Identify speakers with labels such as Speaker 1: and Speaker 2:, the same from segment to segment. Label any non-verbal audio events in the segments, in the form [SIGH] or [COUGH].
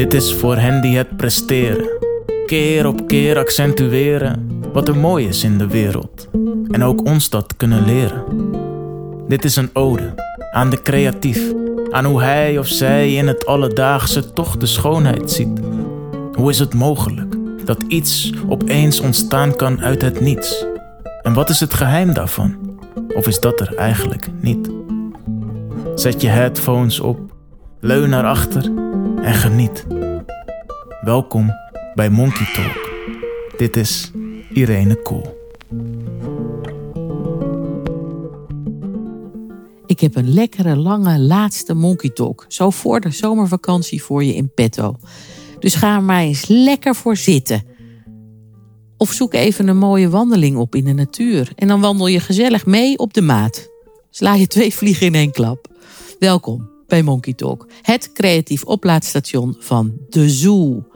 Speaker 1: Dit is voor hen die het presteren. Keer op keer accentueren wat er mooi is in de wereld. En ook ons dat kunnen leren. Dit is een ode aan de creatief. Aan hoe hij of zij in het alledaagse toch de schoonheid ziet. Hoe is het mogelijk dat iets opeens ontstaan kan uit het niets? En wat is het geheim daarvan? Of is dat er eigenlijk niet? Zet je headphones op, leun naar achter en geniet. Welkom bij Monkey Talk. Dit is Irene Kool.
Speaker 2: Ik heb een lekkere, lange, laatste Monkey Talk. Zo voor de zomervakantie voor je in petto. Dus ga er maar eens lekker voor zitten. Of zoek even een mooie wandeling op in de natuur. En dan wandel je gezellig mee op de maat. Sla je twee vliegen in één klap. Welkom bij Monkey Talk, het creatief oplaadstation van de Zoo.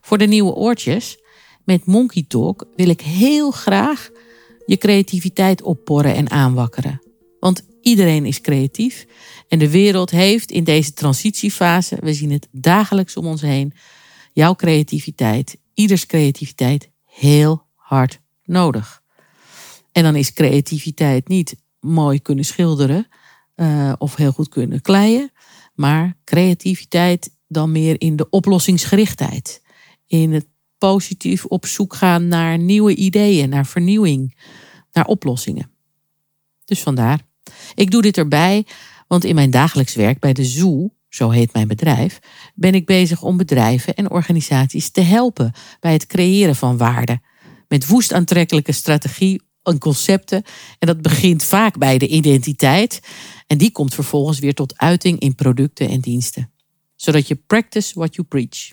Speaker 2: Voor de nieuwe oortjes, met Monkey Talk wil ik heel graag je creativiteit opporren en aanwakkeren. Want iedereen is creatief en de wereld heeft in deze transitiefase, we zien het dagelijks om ons heen, jouw creativiteit, ieders creativiteit heel hard nodig. En dan is creativiteit niet mooi kunnen schilderen uh, of heel goed kunnen kleien, maar creativiteit dan meer in de oplossingsgerichtheid. In het positief op zoek gaan naar nieuwe ideeën, naar vernieuwing, naar oplossingen. Dus vandaar. Ik doe dit erbij, want in mijn dagelijks werk bij de Zoo, zo heet mijn bedrijf, ben ik bezig om bedrijven en organisaties te helpen bij het creëren van waarde. Met woest aantrekkelijke strategie en concepten. En dat begint vaak bij de identiteit. En die komt vervolgens weer tot uiting in producten en diensten. Zodat je practice what you preach.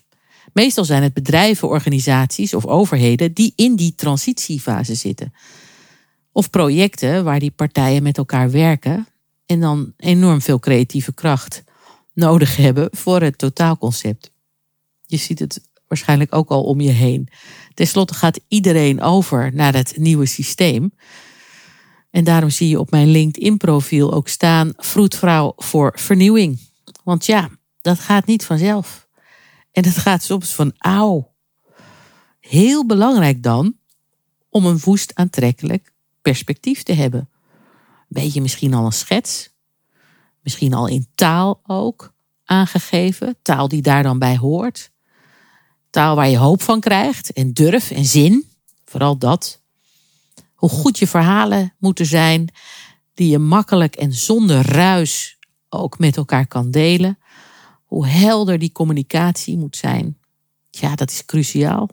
Speaker 2: Meestal zijn het bedrijven, organisaties of overheden die in die transitiefase zitten. Of projecten waar die partijen met elkaar werken en dan enorm veel creatieve kracht nodig hebben voor het totaalconcept. Je ziet het waarschijnlijk ook al om je heen. Ten slotte gaat iedereen over naar het nieuwe systeem. En daarom zie je op mijn LinkedIn-profiel ook staan: vroedvrouw voor vernieuwing. Want ja, dat gaat niet vanzelf. En dat gaat soms van auw. Heel belangrijk dan om een woest aantrekkelijk perspectief te hebben. Weet je misschien al een schets? Misschien al in taal ook aangegeven, taal die daar dan bij hoort. Taal waar je hoop van krijgt en durf en zin, vooral dat. Hoe goed je verhalen moeten zijn, die je makkelijk en zonder ruis ook met elkaar kan delen. Hoe helder die communicatie moet zijn. Ja, dat is cruciaal.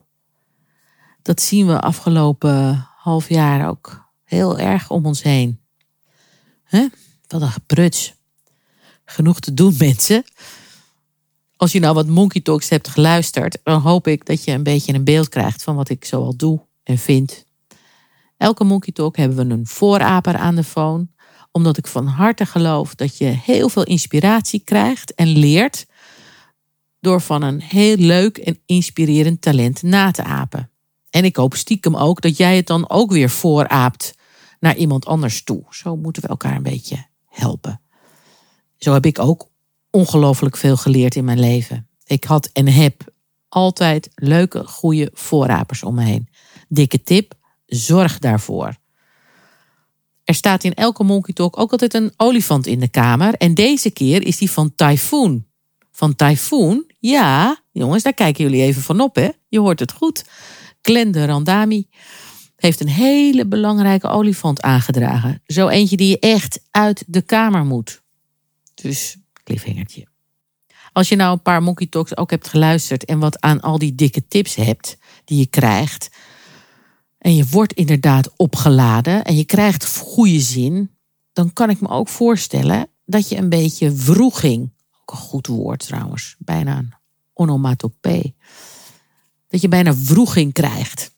Speaker 2: Dat zien we afgelopen half jaar ook heel erg om ons heen. Wat een gepruts. Genoeg te doen, [LAUGHS] mensen. Als je nou wat Monkey Talks hebt geluisterd, dan hoop ik dat je een beetje een beeld krijgt van wat ik zoal doe en vind. Elke Monkey Talk hebben we een vooraper aan de phone, omdat ik van harte geloof dat je heel veel inspiratie krijgt en leert door van een heel leuk en inspirerend talent na te apen. En ik hoop stiekem ook dat jij het dan ook weer vooraapt naar iemand anders toe. Zo moeten we elkaar een beetje helpen. Zo heb ik ook ongelooflijk veel geleerd in mijn leven. Ik had en heb altijd leuke, goede voorrapers om me heen. Dikke tip, zorg daarvoor. Er staat in elke Monkey Talk ook altijd een olifant in de kamer. En deze keer is die van Typhoon. Van Typhoon? Ja, jongens, daar kijken jullie even van op, hè? Je hoort het goed. Glende Randami heeft een hele belangrijke olifant aangedragen. Zo eentje die je echt uit de kamer moet. Dus cliffhangertje. Als je nou een paar Monkey Talks ook hebt geluisterd en wat aan al die dikke tips hebt die je krijgt. En je wordt inderdaad opgeladen en je krijgt goede zin. Dan kan ik me ook voorstellen dat je een beetje vroeging, ook een goed woord trouwens, bijna een onomatopee. Dat je bijna vroeging krijgt.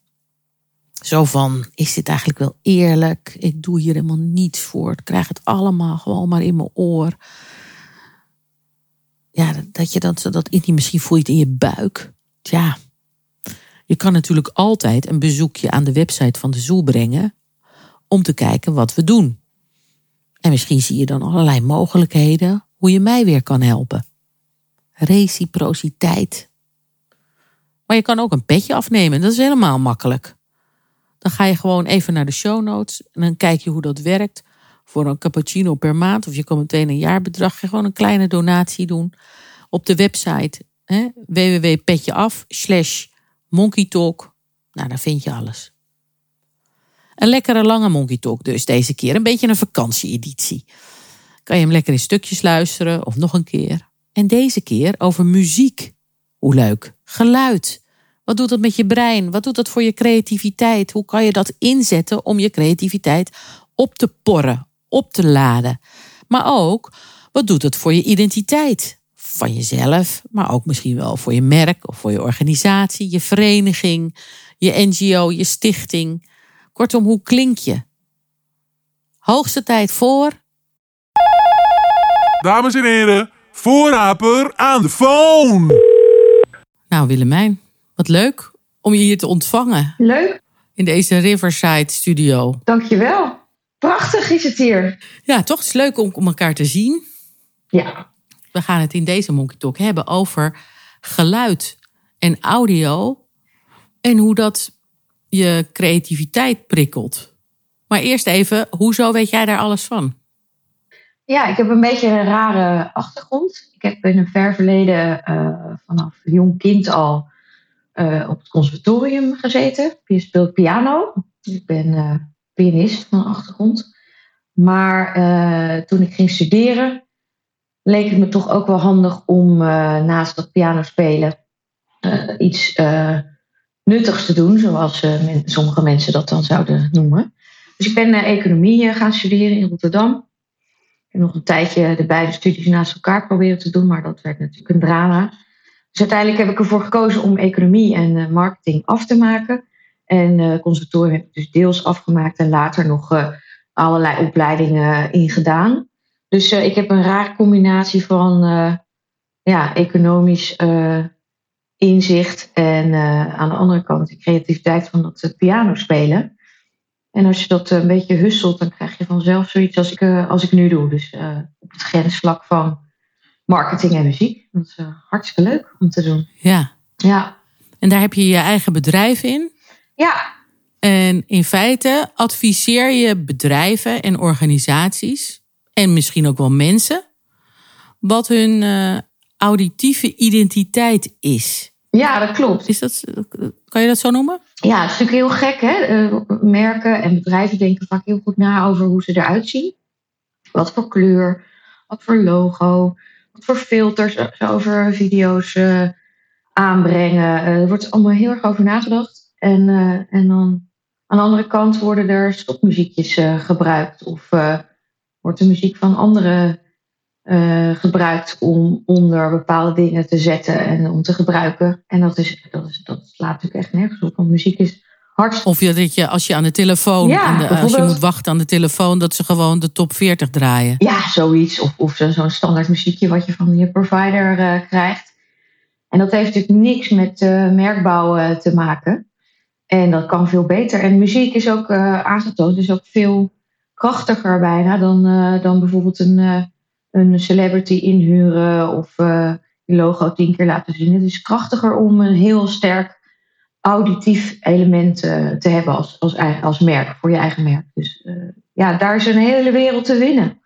Speaker 2: Zo van, is dit eigenlijk wel eerlijk? Ik doe hier helemaal niets voor. Ik krijg het allemaal gewoon maar in mijn oor ja, dat je dat, dat in die misschien voelt in je buik. Ja, je kan natuurlijk altijd een bezoekje aan de website van de Zoel brengen om te kijken wat we doen. En misschien zie je dan allerlei mogelijkheden hoe je mij weer kan helpen. Reciprociteit Maar je kan ook een petje afnemen. Dat is helemaal makkelijk. Dan ga je gewoon even naar de show notes en dan kijk je hoe dat werkt. Voor een cappuccino per maand of je kan meteen een jaarbedrag. Gewoon een kleine donatie doen op de website www.petjeaf monkeytalk. Nou, daar vind je alles. Een lekkere lange Monkey Talk dus deze keer. Een beetje een vakantieeditie. Kan je hem lekker in stukjes luisteren of nog een keer. En deze keer over muziek. Hoe leuk. Geluid. Wat doet dat met je brein? Wat doet dat voor je creativiteit? Hoe kan je dat inzetten om je creativiteit op te porren, op te laden? Maar ook, wat doet het voor je identiteit? Van jezelf, maar ook misschien wel voor je merk of voor je organisatie, je vereniging, je NGO, je stichting. Kortom, hoe klink je? Hoogste tijd voor.
Speaker 3: Dames en heren, voorraper aan de phone.
Speaker 2: Nou, Willemijn, wat leuk om je hier te ontvangen
Speaker 4: Leuk,
Speaker 2: in deze Riverside studio.
Speaker 4: dankjewel. Prachtig is het hier.
Speaker 2: Ja, toch is het leuk om, om elkaar te zien.
Speaker 4: Ja,
Speaker 2: We gaan het in deze Monkey Talk hebben over geluid en audio en hoe dat je creativiteit prikkelt. Maar eerst even, hoezo weet jij daar alles van?
Speaker 4: ja ik heb een beetje een rare achtergrond. Ik heb in een ver verleden eh, vanaf jong kind al eh, op het conservatorium gezeten. Je speelt piano. Ik ben eh, pianist van achtergrond. Maar toen ik ging studeren, leek het me toch ook wel handig om eh, naast dat piano spelen eh, iets eh, nuttigs te doen, zoals sommige mensen dat dan zouden noemen. Dus ik ben economie gaan studeren in Rotterdam. Heb nog een tijdje de beide studies naast elkaar proberen te doen, maar dat werd natuurlijk een drama. Dus uiteindelijk heb ik ervoor gekozen om economie en marketing af te maken. En eh conservatorium heb ik dus deels afgemaakt en later nog allerlei opleidingen ingedaan. Dus eh, ik heb een rare combinatie van eh, ja, economisch eh, inzicht en aan de andere kant de creativiteit van dat piano spelen. En als je dat een beetje husselt, dan krijg je vanzelf zoiets als ik, als ik nu doe. Dus op het grensvlak van marketing en muziek. Dat is hartstikke leuk om te doen.
Speaker 2: Ja,
Speaker 4: Ja,
Speaker 2: en daar heb je je eigen bedrijf in.
Speaker 4: ja
Speaker 2: En in feite adviseer je bedrijven en organisaties, en misschien ook wel mensen, wat hun eh, auditieve identiteit is.
Speaker 4: ja dat klopt.
Speaker 2: is dat, kan je dat zo noemen?
Speaker 4: Ja, het is natuurlijk heel gek. Hè? Eh, merken en bedrijven denken vaak heel goed na over hoe ze eruit zien. Wat voor kleur, wat voor logo, wat voor filters ze over video's eh, aanbrengen. Er wordt allemaal heel erg over nagedacht. En, en dan aan de andere kant worden er stopmuziekjes gebruikt. Of wordt de muziek van anderen eh, gebruikt om onder bepaalde dingen te zetten en om te gebruiken. En dat, is, dat, is, dat slaat natuurlijk echt nergens op. Want muziek is hartstikke
Speaker 2: Of je, dat je als je aan de telefoon,
Speaker 4: Ja,
Speaker 2: aan de, als je moet wachten aan de telefoon, dat ze gewoon de top 40 draaien.
Speaker 4: Ja, zoiets. Of, of zo- zo'n standaard muziekje wat je van je provider eh, krijgt. En dat heeft natuurlijk niks met eh, merkbouw eh, te maken. En dat kan veel beter. En muziek is ook eh, aangetoond, is ook veel krachtiger bijna dan, eh, dan bijvoorbeeld een, eh, een celebrity inhuren of eh, je logo tien keer laten zien. Het is krachtiger om een heel sterk auditief element te hebben als, als, als merk, voor je eigen merk. Dus ja, daar is een hele wereld te winnen.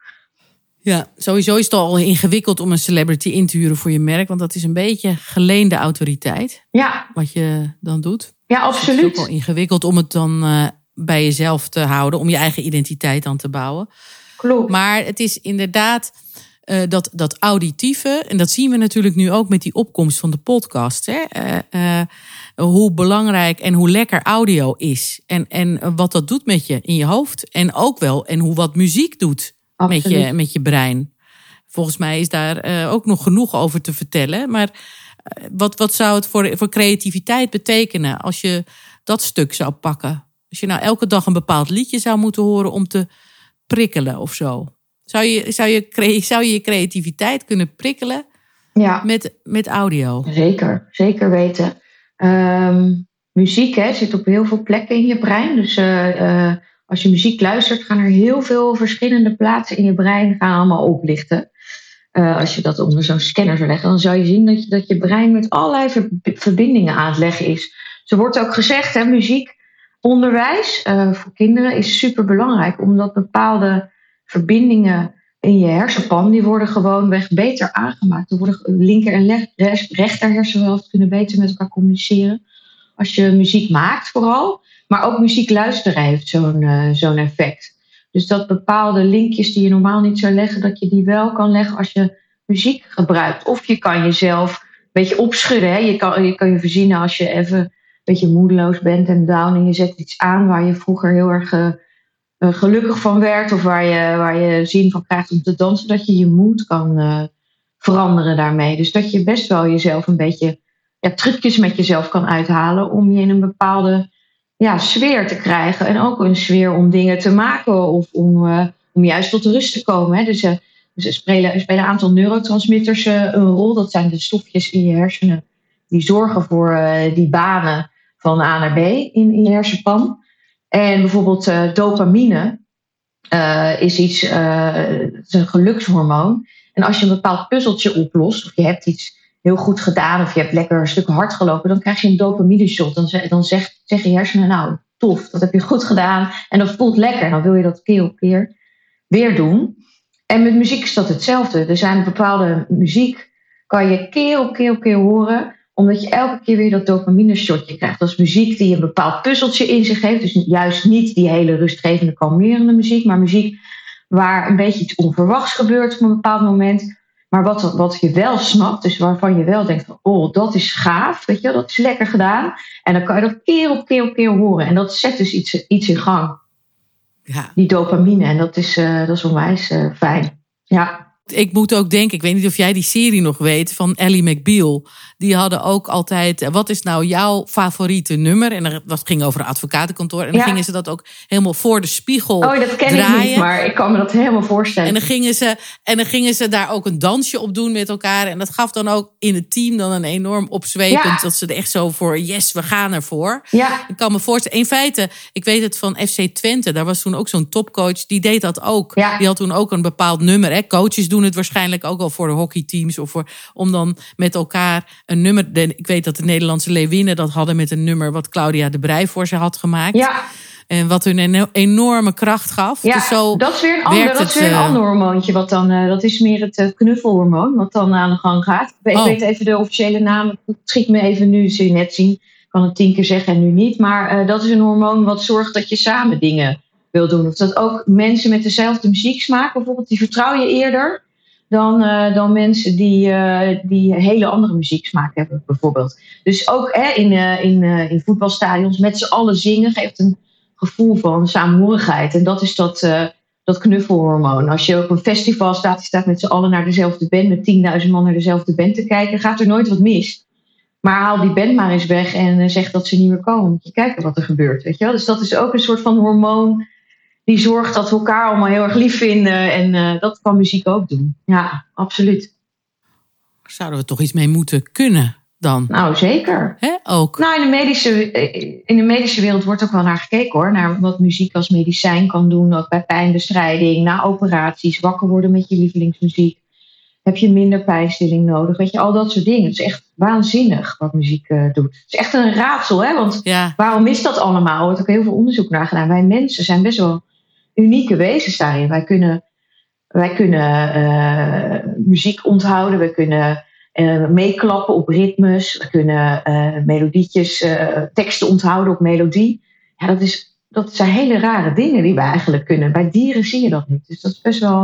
Speaker 2: Ja, sowieso is het al ingewikkeld om een celebrity in te huren voor je merk, want dat is een beetje geleende autoriteit,
Speaker 4: Ja,
Speaker 2: wat je dan doet.
Speaker 4: ja
Speaker 2: Het is ook wel
Speaker 4: absoluut.
Speaker 2: ingewikkeld om het dan bij jezelf te houden, om je eigen identiteit dan te bouwen.
Speaker 4: Klopt.
Speaker 2: Maar het is inderdaad eh, dat, dat auditieve, en dat zien we natuurlijk nu ook met die opkomst van de podcast. Hè? eh, eh, hoe belangrijk en hoe lekker audio is. En, en wat dat doet met je in je hoofd. En ook wel, en hoe wat muziek doet met je, met je brein. Volgens mij is daar ook nog genoeg over te vertellen. Maar wat, wat zou het voor, voor creativiteit betekenen als je dat stuk zou pakken? Als je nou elke dag een bepaald liedje zou moeten horen om te prikkelen of zo. Zou je zou je, zou je, je creativiteit kunnen prikkelen
Speaker 4: Ja,
Speaker 2: met, met audio?
Speaker 4: zeker. Zeker weten. Ehm, muziek hè, zit op heel veel plekken in je brein. Dus eh, eh, als je muziek luistert, gaan er heel veel verschillende plaatsen in je brein gaan allemaal oplichten. eh, als je dat onder zo'n scanner zou leggen, dan zou je zien dat je, dat je brein met allerlei verbindingen aan het leggen is. Zo wordt ook gezegd, hè, muziekonderwijs uh, voor kinderen is super belangrijk, omdat bepaalde verbindingen in je hersenpan, die worden gewoonweg beter aangemaakt. Er worden linker en rechter hersenhelft kunnen beter met elkaar communiceren. Als je muziek maakt vooral, maar ook muziek luisteren heeft zo'n uh, zo'n effect. Dus dat bepaalde linkjes die je normaal niet zou leggen, dat je die wel kan leggen als je muziek gebruikt. Of je kan jezelf een beetje opschudden. Hè? Je, kan, je kan je verzinnen als je even beetje moedeloos bent en down en je zet iets aan waar je vroeger heel erg uh, gelukkig van werd of waar je, waar je zin van krijgt om te dansen, dat je je moed kan uh, veranderen daarmee. Dus dat je best wel jezelf een beetje trucjes met jezelf kan uithalen om je in een bepaalde ja, sfeer te krijgen. En ook een sfeer om dingen te maken of om, om juist tot rust te komen. Hè. Dus, uh, dus er spelen, een aantal neurotransmitters een rol. Dat zijn de stofjes in je hersenen die zorgen voor die banen van A naar B in, in hersenpan. En bijvoorbeeld dopamine is iets, een gelukshormoon. En als je een bepaald puzzeltje oplost, of je hebt iets heel goed gedaan of je hebt lekker een stuk hard gelopen, dan krijg je een dopamine shot. Dan, dan zegt, je hersenen, nou tof, dat heb je goed gedaan en dat voelt lekker. Dan wil je dat keer op keer weer doen. En met muziek is dat hetzelfde. Er zijn bepaalde muziek, kan je keer op keer op keer horen, omdat je elke keer weer dat dopamine shotje krijgt. Dat is muziek die een bepaald puzzeltje in zich heeft. Dus juist niet die hele rustgevende, kalmerende muziek, maar muziek waar een beetje iets onverwachts gebeurt op een bepaald moment maar wat, wat je wel snapt, dus waarvan je wel denkt van, oh, dat is gaaf, weet je, dat is lekker gedaan. En dan kan je dat keer op keer op keer horen. En dat zet dus iets, iets in gang. Ja. Die dopamine. En dat is, uh, dat is onwijs uh, fijn. Ja
Speaker 2: ik moet ook denken, ik weet niet of jij die serie nog weet van Ellie McBeal. Die hadden ook altijd, wat is nou jouw favoriete nummer? En dat ging over een advocatenkantoor. En dan gingen ze dat ook helemaal voor de spiegel Oh, dat ken draaien. ik niet,
Speaker 4: maar ik kan me dat helemaal voorstellen.
Speaker 2: En dan, gingen ze, en dan gingen ze daar ook een dansje op doen met elkaar. En dat gaf dan ook in het team dan een enorm opzwepend. Dat ze er echt zo voor, yes, we gaan ervoor. Ja. Ik kan me voorstellen, in feite, ik weet het van FC Twente. Daar was toen ook zo'n topcoach, die deed dat ook. Ja. Die had toen ook een bepaald nummer. Hè. Coaches doen het waarschijnlijk ook al voor de hockeyteams. Of voor, om dan met elkaar een nummer. ik weet dat de Nederlandse Leeuwinnen dat hadden met een nummer wat Claudia de Brij voor ze had gemaakt. Ja. En wat hun een enorme kracht gaf.
Speaker 4: Ja, dus zo dat is weer een ander, dat is weer een uh, ander hormoontje. Wat dan, uh, dat is meer het uh, knuffelhormoon, wat dan aan de gang gaat. Ik oh. weet even de officiële naam. Het schiet me even nu, zul je net zien. Ik kan het tien keer zeggen en nu niet. Maar dat is een hormoon wat zorgt dat je samen dingen wil doen. Of dat ook mensen met dezelfde muzieksmaak, bijvoorbeeld, die vertrouw je eerder dan, uh, dan mensen die, uh, die hele andere muzieksmaak hebben, bijvoorbeeld. Dus ook hè, in, uh, in, in voetbalstadions met z'n allen zingen geeft een gevoel van saamhorigheid. En dat is dat, dat knuffelhormoon. Als je op een festival staat, je staat met z'n allen naar dezelfde band, met 10.000 man naar dezelfde band te kijken, gaat er nooit wat mis. Maar haal die band maar eens weg en zeg dat ze niet meer komen. Moet je kijken wat er gebeurt. Weet je wel? Dus dat is ook een soort van hormoon die zorgt dat we elkaar allemaal heel erg lief vinden. En uh, dat kan muziek ook doen. Ja, absoluut.
Speaker 2: Zouden we toch iets mee moeten kunnen dan?
Speaker 4: Nou, zeker.
Speaker 2: Hè, ook?
Speaker 4: Nou, in de, medische, in de medische wereld wordt ook wel naar gekeken hoor. Naar wat muziek als medicijn kan doen. Ook bij pijnbestrijding, na operaties, wakker worden met je lievelingsmuziek. Heb je minder pijnstilling nodig? Weet je, al dat soort dingen. Het is echt waanzinnig wat muziek uh, doet. Het is echt een raadsel, hè? Want waarom is dat allemaal? Er wordt ook heel veel onderzoek naar gedaan. Wij mensen zijn best wel unieke wezens daarin. Wij kunnen, wij kunnen uh, muziek onthouden, we kunnen uh, meeklappen op ritmes, we kunnen uh, melodietjes, teksten onthouden op melodie. Ja, dat, is, dat zijn hele rare dingen die we eigenlijk kunnen. Bij dieren zie je dat niet. Dus dat is best wel.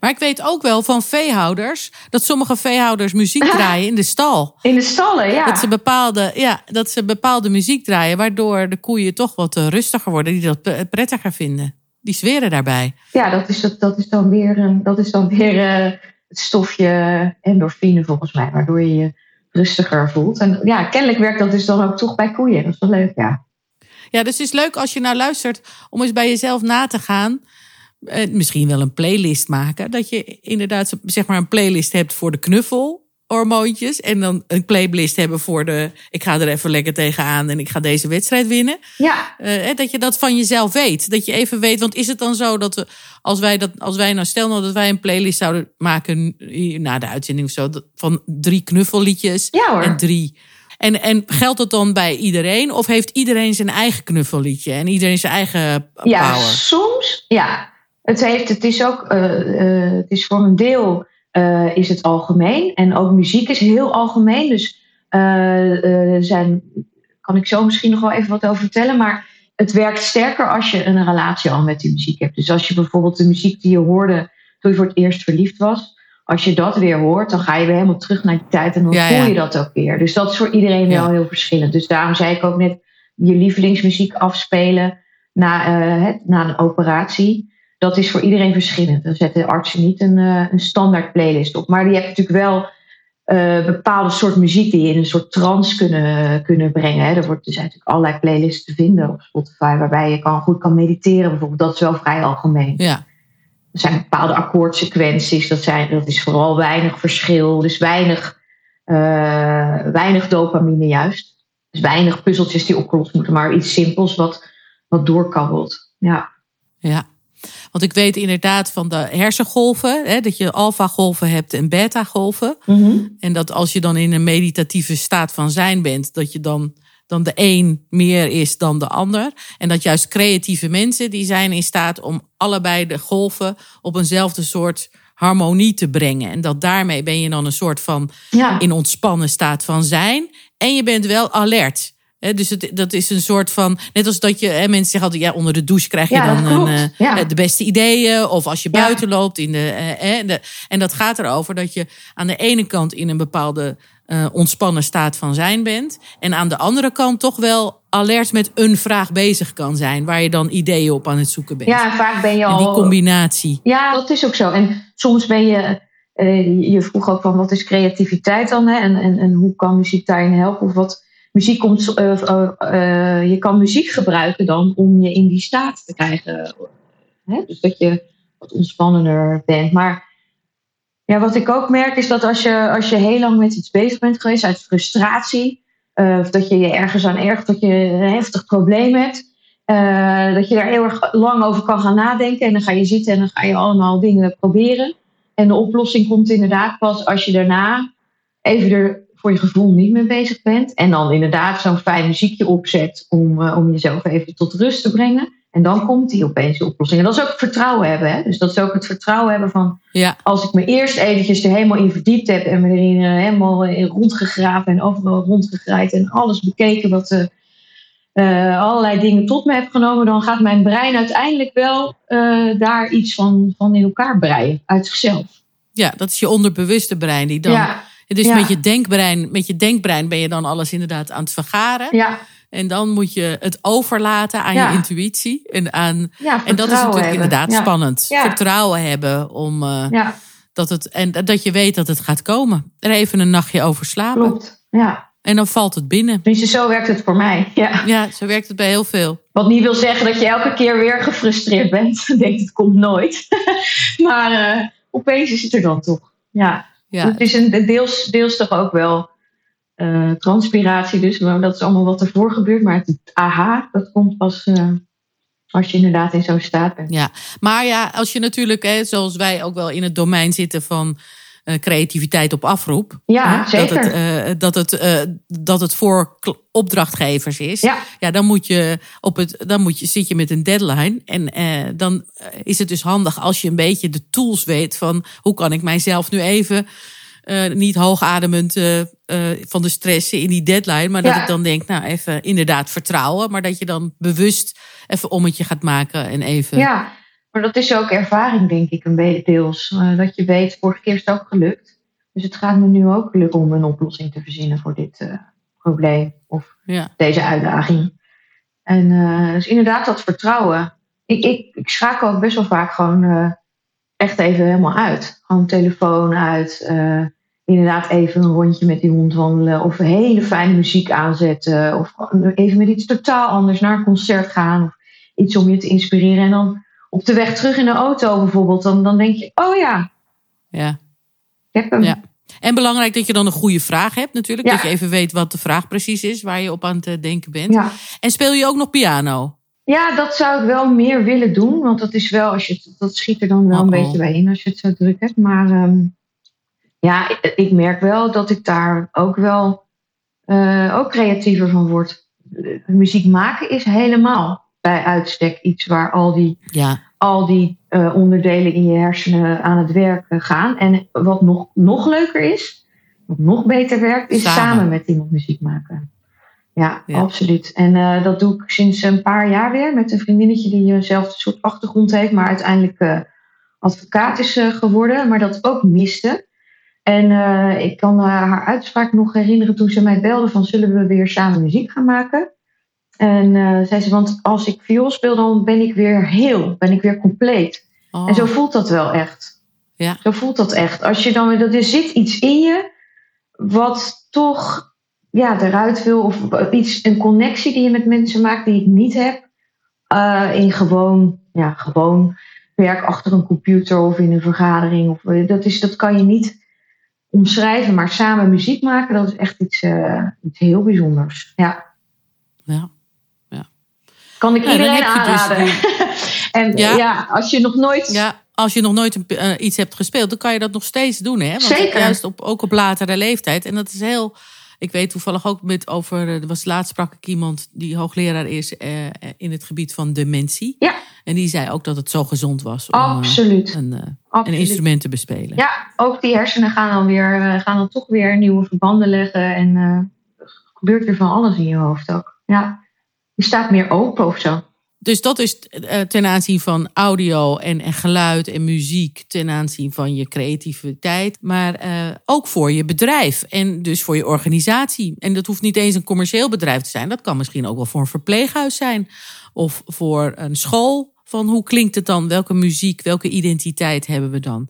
Speaker 2: Maar ik weet ook wel van veehouders dat sommige veehouders muziek [LAUGHS] draaien in de stal.
Speaker 4: In de stallen, ja.
Speaker 2: Dat ze bepaalde, ja, dat ze bepaalde muziek draaien, waardoor de koeien toch wat rustiger worden, die dat prettiger vinden die zweren daarbij.
Speaker 4: Ja, dat is, dat, dat is dan weer, een, dat is dan weer uh, het stofje endorfine volgens mij, waardoor je je rustiger voelt. En ja, kennelijk werkt dat dus dan ook toch bij koeien. Dat is wel leuk, ja.
Speaker 2: Ja, dus het is leuk als je nou luistert om eens bij jezelf na te gaan. Eh, misschien wel een playlist maken. Dat je inderdaad zeg maar een playlist hebt voor de knuffel. Hormoontjes. En dan een playlist hebben voor de. Ik ga er even lekker tegenaan en ik ga deze wedstrijd winnen.
Speaker 4: Ja,
Speaker 2: Eh, dat je dat van jezelf weet. Dat je even weet. Want is het dan zo dat we, als wij dat, als wij nou stel nou dat wij een playlist zouden maken hier na de uitzending of zo, van drie knuffelliedjes
Speaker 4: ja hoor.
Speaker 2: en drie. En, en geldt dat dan bij iedereen? Of heeft iedereen zijn eigen knuffelliedje en iedereen zijn eigen
Speaker 4: Ja,
Speaker 2: power?
Speaker 4: soms. Ja, het, heeft, het is ook, eh, eh, het is voor een deel eh, is het algemeen. En ook muziek is heel algemeen. Dus eh, eh, zijn, kan ik zo misschien nog wel even wat over vertellen. Maar het werkt sterker als je een relatie al met die muziek hebt. Dus als je bijvoorbeeld de muziek die je hoorde toen je voor het eerst verliefd was. Als je dat weer hoort, dan ga je weer helemaal terug naar die tijd. En dan
Speaker 2: Ja,
Speaker 4: voel
Speaker 2: ja.
Speaker 4: je dat ook weer. Dus dat is voor iedereen wel heel verschillend. Dus daarom zei ik ook net, je lievelingsmuziek afspelen na, na een operatie. Dat is voor iedereen verschillend. Dan zetten artsen niet een, eh, een standaard playlist op. Maar die hebt natuurlijk wel eh, bepaalde soort muziek die je in een soort trance kunnen, kunnen brengen. Hè. Er, wordt, er zijn natuurlijk allerlei playlists te vinden op Spotify waarbij je kan, goed kan mediteren bijvoorbeeld. Dat is wel vrij algemeen.
Speaker 2: Ja,
Speaker 4: Er zijn bepaalde akkoordsequenties. Dat, zijn, dat is vooral weinig verschil. Dus weinig, eh, weinig dopamine juist. Dus weinig puzzeltjes die opgelost moeten. Maar iets simpels wat, wat doorkabbelt. Ja.
Speaker 2: ja. Want ik weet inderdaad van de hersengolven, hè, dat je alfa-golven hebt en beta-golven. En dat als je dan in een meditatieve staat van zijn bent, dat je dan, dan de een meer is dan de ander. En dat juist creatieve mensen, die zijn in staat om allebei de golven op eenzelfde soort harmonie te brengen. En dat daarmee ben je dan een soort van
Speaker 4: Ja.
Speaker 2: in ontspannen staat van zijn. En je bent wel alert. Dus het, dat is een soort van. Net als dat je. Mensen zeggen altijd. Ja, onder de douche krijg je
Speaker 4: Ja,
Speaker 2: dan een, eh,
Speaker 4: Ja.
Speaker 2: de beste ideeën. Of als je
Speaker 4: Ja.
Speaker 2: buiten loopt. In de, eh, eh, de, en dat gaat erover dat je aan de ene kant in een bepaalde eh, ontspannen staat van zijn bent. En aan de andere kant toch wel alert met een vraag bezig kan zijn. Waar je dan ideeën op aan het zoeken bent.
Speaker 4: ja, vaak ben je
Speaker 2: en die
Speaker 4: al.
Speaker 2: combinatie.
Speaker 4: Ja, dat is ook zo. En soms ben je. eh, je vroeg ook van wat is creativiteit dan? Hè? En, en, en hoe kan muziek daarin helpen? Of wat. Muziek komt. eh, eh, eh, je kan muziek gebruiken dan om je in die staat te krijgen. Hè? Dus dat je wat ontspannender bent. Maar ja, wat ik ook merk is dat als je, als je heel lang met iets bezig bent geweest uit frustratie. of dat je je ergens aan ergert, dat je een heftig probleem hebt. dat je daar heel erg lang over kan gaan nadenken. En dan ga je zitten en dan ga je allemaal dingen proberen. En de oplossing komt inderdaad pas als je daarna even er voor je gevoel niet mee bezig bent. En dan inderdaad zo'n fijn muziekje opzet om, eh, om jezelf even tot rust te brengen. En dan komt die opeens de oplossing. En dat is ook vertrouwen hebben. Hè? Dus dat is ook het vertrouwen hebben van
Speaker 2: Ja,
Speaker 4: als ik me eerst eventjes er helemaal in verdiept heb en me erin eh, helemaal in rondgegraven en overal rondgegraaid en alles bekeken wat eh, eh, allerlei dingen tot me heb genomen, dan gaat mijn brein uiteindelijk wel eh, daar iets van, van in elkaar breien uit zichzelf.
Speaker 2: ja, dat is je onderbewuste brein die dan.
Speaker 4: ja,
Speaker 2: Dus
Speaker 4: Ja.
Speaker 2: met, je denkbrein, met je denkbrein ben je dan alles inderdaad aan het vergaren.
Speaker 4: ja,
Speaker 2: En dan moet je het overlaten aan
Speaker 4: Ja.
Speaker 2: je intuïtie. En, aan, en dat is natuurlijk
Speaker 4: hebben.
Speaker 2: inderdaad spannend. Vertrouwen hebben om
Speaker 4: Ja,
Speaker 2: dat het en dat je weet dat het gaat komen. Er even een nachtje over slapen.
Speaker 4: klopt. Ja,
Speaker 2: En dan valt het binnen.
Speaker 4: tenminste zo werkt het voor mij. Ja.
Speaker 2: Ja, zo werkt het bij heel veel.
Speaker 4: Wat niet wil zeggen dat je elke keer weer gefrustreerd bent. [LAUGHS] Je denkt het komt nooit. [LAUGHS] maar eh, opeens is het er dan toch. Ja.
Speaker 2: Ja,
Speaker 4: Het is een deels, deels toch ook wel eh, transpiratie, dus maar dat is allemaal wat ervoor gebeurt. Maar het aha, dat komt pas eh, als je inderdaad in zo'n staat bent.
Speaker 2: ja. Maar ja, als je natuurlijk, hè, zoals wij ook wel in het domein zitten van creativiteit op afroep.
Speaker 4: Ja,
Speaker 2: hè, Dat
Speaker 4: zeker.
Speaker 2: het, eh, dat, het, eh, dat het voor opdrachtgevers is.
Speaker 4: Ja,
Speaker 2: Ja, dan, moet je op het, dan moet je, zit je met een deadline. En eh, dan eh, is het dus handig als je een beetje de tools weet van hoe kan ik mijzelf nu even eh, niet hoogademend eh, eh, van de stress in die deadline. Maar dat
Speaker 4: Ja.
Speaker 2: ik dan denk, nou even inderdaad vertrouwen. Maar dat je dan bewust even ommetje gaat maken en even.
Speaker 4: ja, maar dat is ook ervaring, denk ik, een beetje deels. Eh, dat je weet, vorige keer is het ook gelukt. Dus het gaat me nu ook lukken om een oplossing te verzinnen voor dit eh, probleem of
Speaker 2: Ja.
Speaker 4: deze uitdaging. En eh, dus inderdaad dat vertrouwen. Ik, ik, ik schakel ook best wel vaak gewoon echt even helemaal uit. Gewoon telefoon uit. inderdaad even een rondje met die hond wandelen. Of hele fijne muziek aanzetten. Of even met iets totaal anders naar een concert gaan. Of iets om je te inspireren. En dan op de weg terug in de auto bijvoorbeeld. Dan, dan denk je, oh ja,
Speaker 2: ja.
Speaker 4: ik heb hem.
Speaker 2: Ja. En belangrijk dat je dan een goede vraag hebt natuurlijk.
Speaker 4: Ja.
Speaker 2: Dat je even weet wat de vraag precies is waar je op aan het eh, denken bent.
Speaker 4: Ja.
Speaker 2: En speel je ook nog piano?
Speaker 4: Ja, dat zou ik wel meer willen doen. Want dat is wel, als je dat schiet er dan wel een
Speaker 2: Uh-oh.
Speaker 4: beetje bij in als je het zo druk hebt. Maar ehm, ja, ik, ik merk wel dat ik daar ook wel eh, ook creatiever van word. Eh, Muziek maken is helemaal bij uitstek iets waar al die,
Speaker 2: Ja,
Speaker 4: al die eh, onderdelen in je hersenen aan het werk eh, gaan. En wat nog, nog leuker is, wat nog beter werkt, is
Speaker 2: Samen.
Speaker 4: samen, met iemand muziek maken. Ja,
Speaker 2: Ja.
Speaker 4: absoluut. En eh, dat doe ik sinds een paar jaar weer met een vriendinnetje die eenzelfde soort achtergrond heeft, maar uiteindelijk advocaat is geworden, maar dat ook miste. En ik kan haar uitspraak nog herinneren toen ze mij belde van zullen we weer samen muziek gaan maken. En eh, zei ze, want als ik viool speel, dan ben ik weer heel, ben ik weer compleet.
Speaker 2: Oh,
Speaker 4: En zo voelt dat wel echt.
Speaker 2: Ja.
Speaker 4: Zo voelt dat echt. Als je dan, dat er zit iets in je wat toch ja, eruit wil. Of iets, een connectie die je met mensen maakt die ik niet heb. eh, in gewoon, ja, gewoon werk achter een computer of in een vergadering. Of, eh, dat, is, dat kan je niet omschrijven. Maar samen muziek maken, dat is echt iets, iets heel bijzonders. Ja,
Speaker 2: ja.
Speaker 4: Kan ik iedereen
Speaker 2: dus
Speaker 4: aanraden. [LAUGHS] en
Speaker 2: Ja.
Speaker 4: ja. als je nog nooit...
Speaker 2: ja, als je nog nooit eh, iets hebt gespeeld, dan kan je dat nog steeds doen. Hè? Want
Speaker 4: Zeker.
Speaker 2: Juist op, ook op latere leeftijd. En dat is heel. Ik weet toevallig ook met over. eh, Er was laatst sprak ik iemand die hoogleraar is eh, in het gebied van dementie.
Speaker 4: Ja.
Speaker 2: En die zei ook dat het zo gezond was om
Speaker 4: Absoluut.
Speaker 2: een, een
Speaker 4: absoluut.
Speaker 2: instrument te bespelen.
Speaker 4: Ja, ook die hersenen gaan dan, weer, gaan dan toch weer nieuwe verbanden leggen. En eh, er gebeurt weer van alles in je hoofd ook. Ja, je staat meer open of zo.
Speaker 2: Dus dat is eh, ten aanzien van audio en, en geluid en muziek, ten aanzien van je creativiteit, maar eh, ook voor je bedrijf en dus voor je organisatie. En dat hoeft niet eens een commercieel bedrijf te zijn, dat kan misschien ook wel voor een verpleeghuis zijn of voor een school. Van hoe klinkt het dan? Welke muziek, welke identiteit hebben we dan?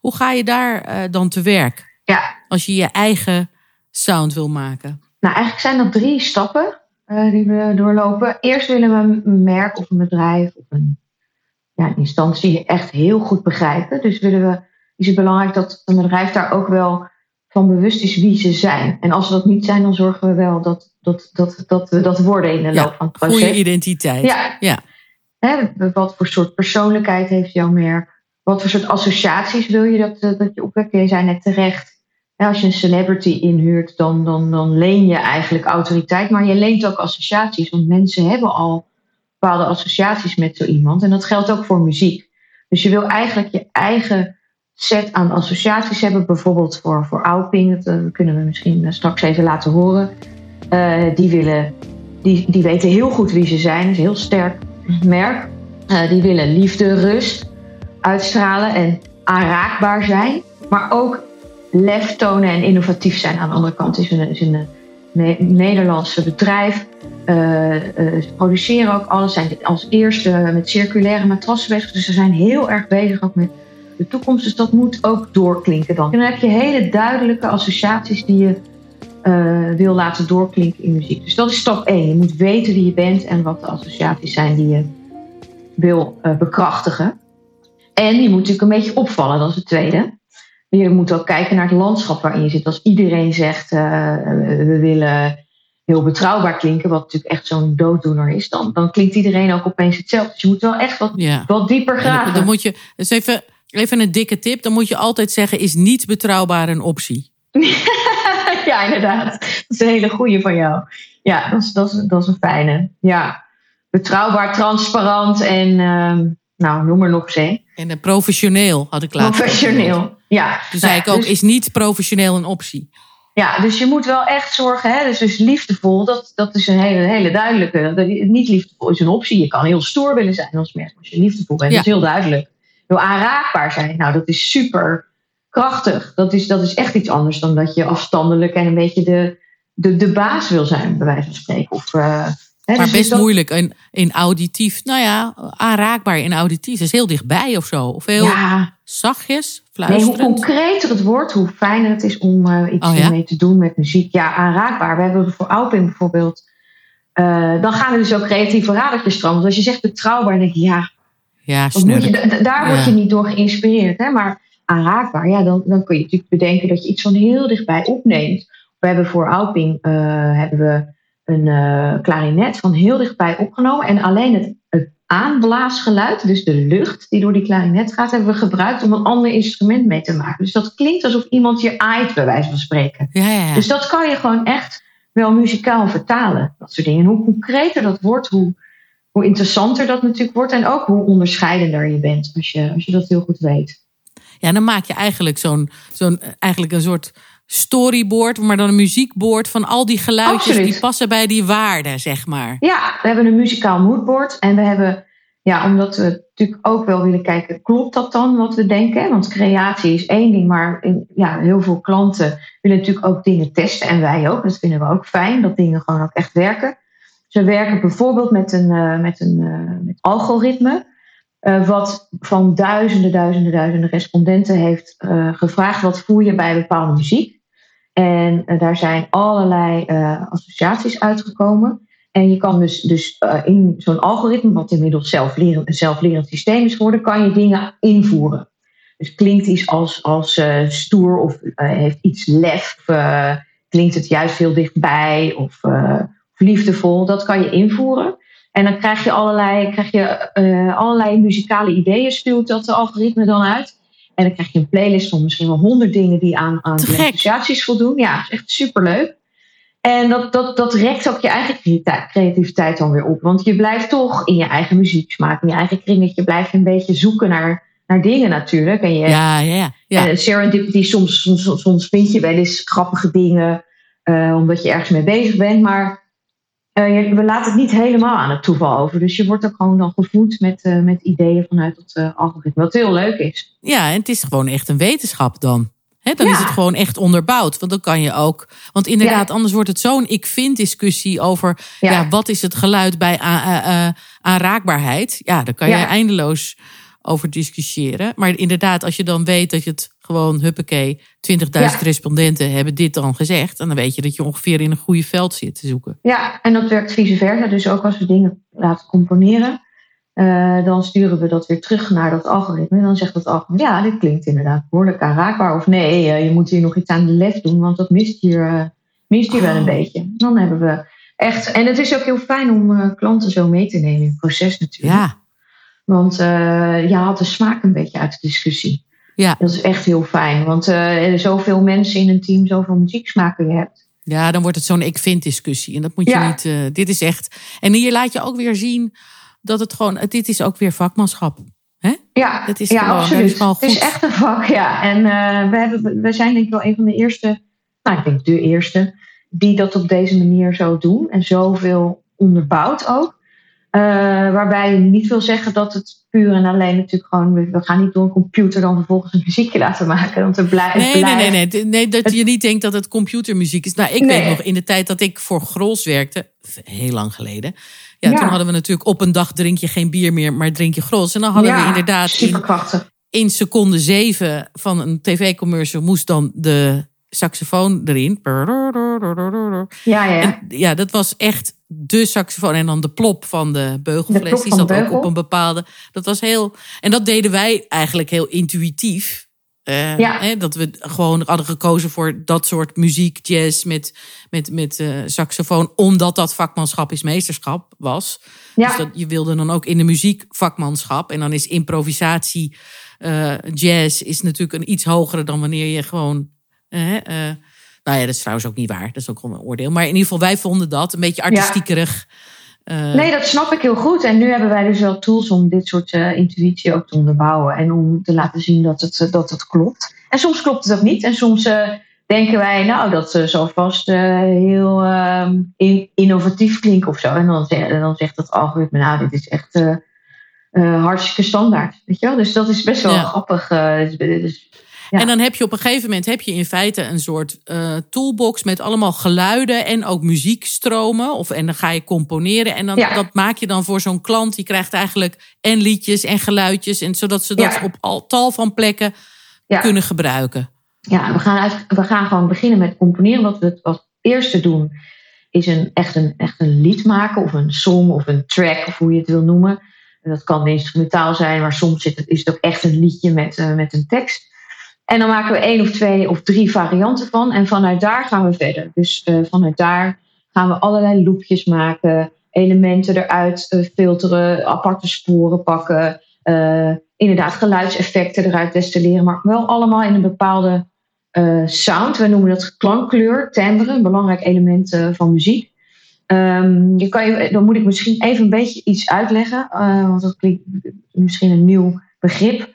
Speaker 2: Hoe ga je daar eh, dan te werk
Speaker 4: Ja,
Speaker 2: als je je eigen sound wil maken?
Speaker 4: nou eigenlijk zijn dat drie stappen eh, die we doorlopen. Eerst willen we een merk of een bedrijf of een, ja, een instantie echt heel goed begrijpen. Dus willen we, is het belangrijk dat een bedrijf daar ook wel van bewust is wie ze zijn. En als ze dat niet zijn, dan zorgen we wel dat, dat, dat, dat we dat worden in de
Speaker 2: Ja,
Speaker 4: loop van het proces.
Speaker 2: Goede identiteit.
Speaker 4: Ja.
Speaker 2: Ja.
Speaker 4: Hè, wat voor soort persoonlijkheid heeft jouw merk? Wat voor soort associaties wil je dat, eh, dat je opwekt? Je zei net terecht, als je een celebrity inhuurt, dan, dan, dan leen je eigenlijk autoriteit. Maar je leent ook associaties, want mensen hebben al bepaalde associaties met zo iemand. En dat geldt ook voor muziek. Dus je wil eigenlijk je eigen set aan associaties hebben. Bijvoorbeeld voor, voor Auping, dat eh, kunnen we misschien eh, straks even laten horen. Eh, die, willen, die, die weten heel goed wie ze zijn. Is een heel sterk merk. Eh, die willen liefde, rust uitstralen en aanraakbaar zijn. Maar ook lef tonen en innovatief zijn. Aan de andere kant is een, is een Ne- Nederlandse bedrijf. Eh, eh, ze produceren ook alles. Zijn als eerste met circulaire matrassen bezig. Dus ze zijn heel erg bezig ook met de toekomst. Dus dat moet ook doorklinken dan. En dan heb je hele duidelijke associaties die je eh, wil laten doorklinken in muziek. Dus dat is stap 1. Je moet weten wie je bent en wat de associaties zijn die je wil bekrachtigen. En je moet natuurlijk een beetje opvallen, dat is het tweede. Je moet ook kijken naar het landschap waarin je zit. Als iedereen zegt, eh, we willen heel betrouwbaar klinken, wat natuurlijk echt zo'n dooddoener is, dan, dan klinkt iedereen ook opeens hetzelfde. Dus je moet wel echt wat,
Speaker 2: ja.
Speaker 4: wat dieper
Speaker 2: dan-
Speaker 4: graven.
Speaker 2: dan moet je, dus even, even een dikke tip. Dan moet je altijd zeggen, is niet betrouwbaar een optie. [LAUGHS]
Speaker 4: ja, inderdaad. Dat is een hele goeie van jou. Ja, dat is, dat is, dat is een fijne. Ja, betrouwbaar, transparant en ehm, nou, noem maar nog eens een.
Speaker 2: En professioneel had ik laatst.
Speaker 4: Professioneel. Ja.
Speaker 2: Toen
Speaker 4: Nou
Speaker 2: zei
Speaker 4: ja,
Speaker 2: ik ook,
Speaker 4: dus-
Speaker 2: is niet professioneel een optie.
Speaker 4: Ja, dus je moet wel echt zorgen. Hè? Dus, dus liefdevol, dat, dat is een hele, hele duidelijke. Niet liefdevol is een optie. Je kan heel stoer willen zijn als merk. Als je liefdevol bent,
Speaker 2: Ja.
Speaker 4: dat is heel duidelijk. Heel aanraakbaar zijn. Nou, dat is super krachtig. Dat is, dat is echt iets anders dan dat je afstandelijk en een beetje de, de, de baas wil zijn, bij wijze van spreken. Of, eh, hè,
Speaker 2: Maar
Speaker 4: dus
Speaker 2: best
Speaker 4: dat-
Speaker 2: moeilijk in, in auditief. Nou ja, aanraakbaar in auditief. Dat is heel dichtbij of zo. Of heel
Speaker 4: Ja,
Speaker 2: zachtjes,
Speaker 4: Nee, hoe
Speaker 2: fluisterend.
Speaker 4: concreter het wordt, hoe fijner het is om eh, iets
Speaker 2: Oh ja?
Speaker 4: mee te doen met muziek. Ja, aanraakbaar. We hebben voor Alpin bijvoorbeeld. eh, dan gaan we dus ook creatieve radertjes stromen. Dus als je zegt betrouwbaar, dan denk je ja,
Speaker 2: ja,
Speaker 4: moet je, daar word je niet door geïnspireerd. Hè? Maar aanraakbaar, ja, dan, dan kun je natuurlijk bedenken dat je iets van heel dichtbij opneemt. We hebben voor Alping eh, hebben we een uh, klarinet van heel dichtbij opgenomen. En alleen het, het aanblaasgeluid, dus de lucht die door die klarinet gaat, hebben we gebruikt om een ander instrument mee te maken. Dus dat klinkt alsof iemand je aait, bij wijze van spreken.
Speaker 2: Ja, ja, ja.
Speaker 4: Dus dat kan je gewoon echt wel muzikaal vertalen. Dat soort dingen. En hoe concreter dat wordt, hoe, hoe interessanter dat natuurlijk wordt. En ook hoe onderscheidender je bent als je, als je dat heel goed weet.
Speaker 2: Ja, dan maak je eigenlijk zo'n, zo'n eigenlijk een soort storyboard, maar dan een muziekboard van al die geluidjes
Speaker 4: Absoluut.
Speaker 2: die passen bij die waarden, zeg maar.
Speaker 4: Ja, we hebben een muzikaal moodboard. En we hebben, ja, omdat we natuurlijk ook wel willen kijken, klopt dat dan wat we denken? Want creatie is één ding, maar ja, heel veel klanten willen natuurlijk ook dingen testen. En wij ook. Dat vinden we ook fijn, dat dingen gewoon ook echt werken. Ze werken bijvoorbeeld met een, uh, met een uh, met algoritme. Uh, wat van duizenden, duizenden, duizenden respondenten heeft gevraagd: wat voel je bij bepaalde muziek? En daar zijn allerlei associaties uitgekomen. En je kan dus, dus in zo'n algoritme, wat inmiddels zelflerend, een zelflerend systeem is geworden, kan je dingen invoeren. Dus klinkt iets als, als stoer of heeft iets lef, klinkt het juist heel dichtbij of liefdevol, dat kan je invoeren. En dan krijg je allerlei, krijg je, allerlei muzikale ideeën, stuurt dat de algoritme dan uit. En dan krijg je een playlist van misschien wel honderd dingen die aan, aan de associaties voldoen. Ja, dat is echt superleuk. En dat, dat, dat rekt ook je eigen creativiteit dan weer op. Want je blijft toch in je eigen muzieksmaak, in je eigen kringetje, blijf je een beetje zoeken naar, naar dingen natuurlijk. En je,
Speaker 2: ja, ja, ja.
Speaker 4: En serendipity, soms, soms, soms vind je wel eens grappige dingen, uh, omdat je ergens mee bezig bent. Maar uh, we laten het niet helemaal aan het toeval over. Dus je wordt ook gewoon dan gevoed met, uh, met ideeën vanuit het uh, algoritme. Wat heel leuk is.
Speaker 2: Ja, en het is gewoon echt een wetenschap dan. He, dan ja. is het gewoon echt onderbouwd. Want dan kan je ook. Want inderdaad, ja. anders wordt het zo'n ik-vind discussie over. Ja. ja. wat is het geluid bij aanraakbaarheid? Ja, daar kan je eindeloos over discussiëren. Maar inderdaad, als je dan weet dat je het gewoon, huppakee, 20.000 respondenten hebben dit dan gezegd. En dan weet je dat je ongeveer in een goede veld zit te zoeken.
Speaker 4: Ja, en dat werkt vice versa. Dus ook als we dingen laten componeren, uh, dan sturen we dat weer terug naar dat algoritme. En dan zegt dat algoritme, ja, dit klinkt inderdaad behoorlijk aanraakbaar. Of nee, uh, je moet hier nog iets aan de lef doen, want dat mist hier, uh, mist hier wel een beetje. Dan hebben we echt, en het is ook heel fijn om klanten zo mee te nemen in het proces natuurlijk.
Speaker 2: Ja.
Speaker 4: Want je haalt de smaak een beetje uit de discussie.
Speaker 2: Ja.
Speaker 4: Dat is echt heel fijn, want uh, zoveel mensen in een team, zoveel muzieksmaken je hebt.
Speaker 2: Ja, dan wordt het zo'n ik-vind discussie. En dat moet je
Speaker 4: Ja.
Speaker 2: niet. uh, dit is echt. En hier laat je ook weer zien dat het gewoon. Dit is ook weer vakmanschap. Hè?
Speaker 4: Ja,
Speaker 2: Dat is
Speaker 4: ja
Speaker 2: gewoon-
Speaker 4: absoluut.
Speaker 2: is gewoon
Speaker 4: Het is echt een vak, ja. En eh, we, hebben, we zijn denk ik wel een van de eerste, nou ik denk de eerste, die dat op deze manier zo doen. En zoveel onderbouwd ook. Eh, waarbij je niet wil zeggen dat het puur en alleen natuurlijk gewoon... We gaan niet door een computer dan vervolgens een muziekje laten maken. Want er blijft...
Speaker 2: Nee, nee, nee, nee, D- nee. Dat je niet denkt dat het computermuziek is. Nou, ik
Speaker 4: Nee.
Speaker 2: weet nog in de tijd dat ik voor Grols werkte, heel lang geleden. Ja,
Speaker 4: Ja.
Speaker 2: toen hadden we natuurlijk op een dag drink je geen bier meer, maar drink je Grols. En dan hadden we inderdaad in,
Speaker 4: Superkrachtig.
Speaker 2: in seconde zeven van een tv-commercial moest dan de saxofoon erin.
Speaker 4: Ja, ja.
Speaker 2: En ja, dat was echt de saxofoon. En dan de plop van de
Speaker 4: De
Speaker 2: beugelfles.
Speaker 4: plop
Speaker 2: Die
Speaker 4: de
Speaker 2: zat ook op een bepaalde. Dat was heel. En dat deden wij eigenlijk heel intuïtief. Eh,
Speaker 4: Ja.
Speaker 2: hè, dat we gewoon hadden gekozen voor dat soort muziek, jazz met, met, met eh, saxofoon. Omdat dat vakmanschap is meesterschap was.
Speaker 4: Ja.
Speaker 2: Dus dat, je wilde dan ook in de muziek vakmanschap. En dan is improvisatie, eh, jazz is natuurlijk een iets hogere dan wanneer je gewoon. Nou ja, dat is trouwens ook niet waar. Dat is ook gewoon een oordeel. Maar in ieder geval, wij vonden dat een beetje artistiekerig. Eh,
Speaker 4: Nee, dat snap ik heel goed. En nu hebben wij dus wel tools om dit soort eh, intuïtie ook te onderbouwen. En om te laten zien dat het, eh, dat het klopt. En soms klopt het ook niet. En soms denken wij, nou, dat zal vast heel ehm, in- innovatief klinken of zo. En dan, en dan zegt dat algoritme, nou, dit is echt hartstikke standaard. Weet je wel? Dus dat is best wel
Speaker 2: Ja.
Speaker 4: grappig. dus- dus- Ja.
Speaker 2: En dan heb je op een gegeven moment heb je in feite een soort eh, toolbox met allemaal geluiden en ook muziekstromen. Of, en dan ga je componeren. En dan,
Speaker 4: Ja.
Speaker 2: dat maak je dan voor zo'n klant. Die krijgt eigenlijk en liedjes en geluidjes. En zodat ze dat
Speaker 4: Ja.
Speaker 2: op al, tal van plekken kunnen gebruiken.
Speaker 4: Ja, we gaan, we gaan gewoon beginnen met componeren. Wat we het als eerste doen, is een, echt, een, echt een lied maken, of een song, of een track, of hoe je het wil noemen. En dat kan instrumentaal zijn, maar soms zit het, is het ook echt een liedje met, eh, met een tekst. En dan maken we één of twee of drie varianten van. En vanuit daar gaan we verder. Dus uh, vanuit daar gaan we allerlei loopjes maken. Elementen eruit uh, filteren. Aparte sporen pakken. Uh, inderdaad geluidseffecten eruit destilleren. Maar wel allemaal in een bepaalde sound. We noemen dat klankkleur, timbre. Een belangrijk element van muziek. Um, je kan je, dan moet ik misschien even een beetje iets uitleggen. want dat klinkt misschien een nieuw begrip.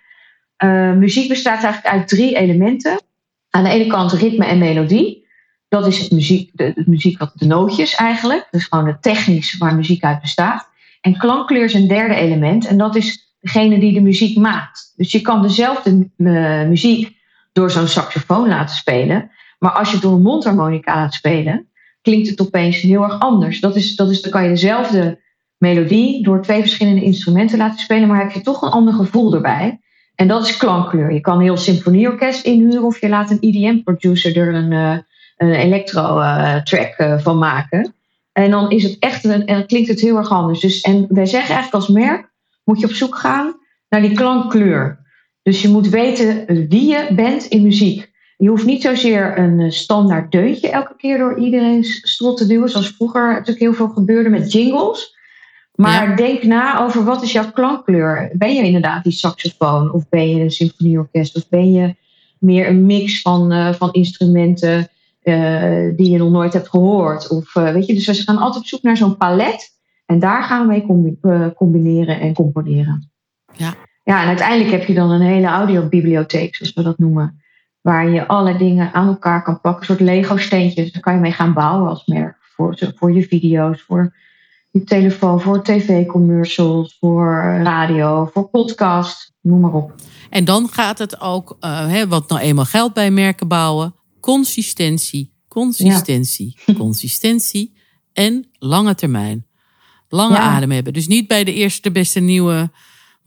Speaker 4: Uh, muziek bestaat eigenlijk uit drie elementen. Aan de ene kant ritme en melodie. Dat is het muziek, de, het muziek wat de nootjes eigenlijk. Dus gewoon de technisch waar muziek uit bestaat. En klankkleur is een derde element. En dat is degene die de muziek maakt. Dus je kan dezelfde uh, muziek door zo'n saxofoon laten spelen. Maar als je het door een mondharmonica laat spelen, klinkt het opeens heel erg anders. Dat is, dat is, dan kan je dezelfde melodie door twee verschillende instrumenten laten spelen, maar heb je toch een ander gevoel erbij. En dat is klankkleur. Je kan heel symfonieorkest inhuren of je laat een EDM-producer er een, uh, een electro-track uh, uh, van maken. En dan is het echt een, en klinkt het heel erg anders. Dus, en wij zeggen eigenlijk als merk moet je op zoek gaan naar die klankkleur. Dus je moet weten wie je bent in muziek. Je hoeft niet zozeer een standaard deuntje elke keer door iedereen's strot te duwen, zoals vroeger natuurlijk heel veel gebeurde met jingles. Maar ja. denk na over wat is jouw klankkleur. Ben je inderdaad die saxofoon? Of ben je een symfonieorkest? Of ben je meer een mix van, uh, van instrumenten uh, die je nog nooit hebt gehoord? Of, uh, weet je, dus we gaan altijd op zoek naar zo'n palet. En daar gaan we mee combi combineren en componeren.
Speaker 2: Ja.
Speaker 4: ja, en uiteindelijk heb je dan een hele audiobibliotheek, zoals we dat noemen. Waar je alle dingen aan elkaar kan plakken. Een soort Lego-steentjes. Daar kan je mee gaan bouwen als merk. Voor, voor je video's, voor je telefoon, voor tv-commercials, voor radio, voor podcast, noem maar op.
Speaker 2: En dan gaat het ook, uh, hè, wat nou eenmaal geldt bij merken bouwen, consistentie, consistentie, ja. [LAUGHS] consistentie en lange termijn. Lange ja. adem hebben. Dus niet bij de eerste de beste nieuwe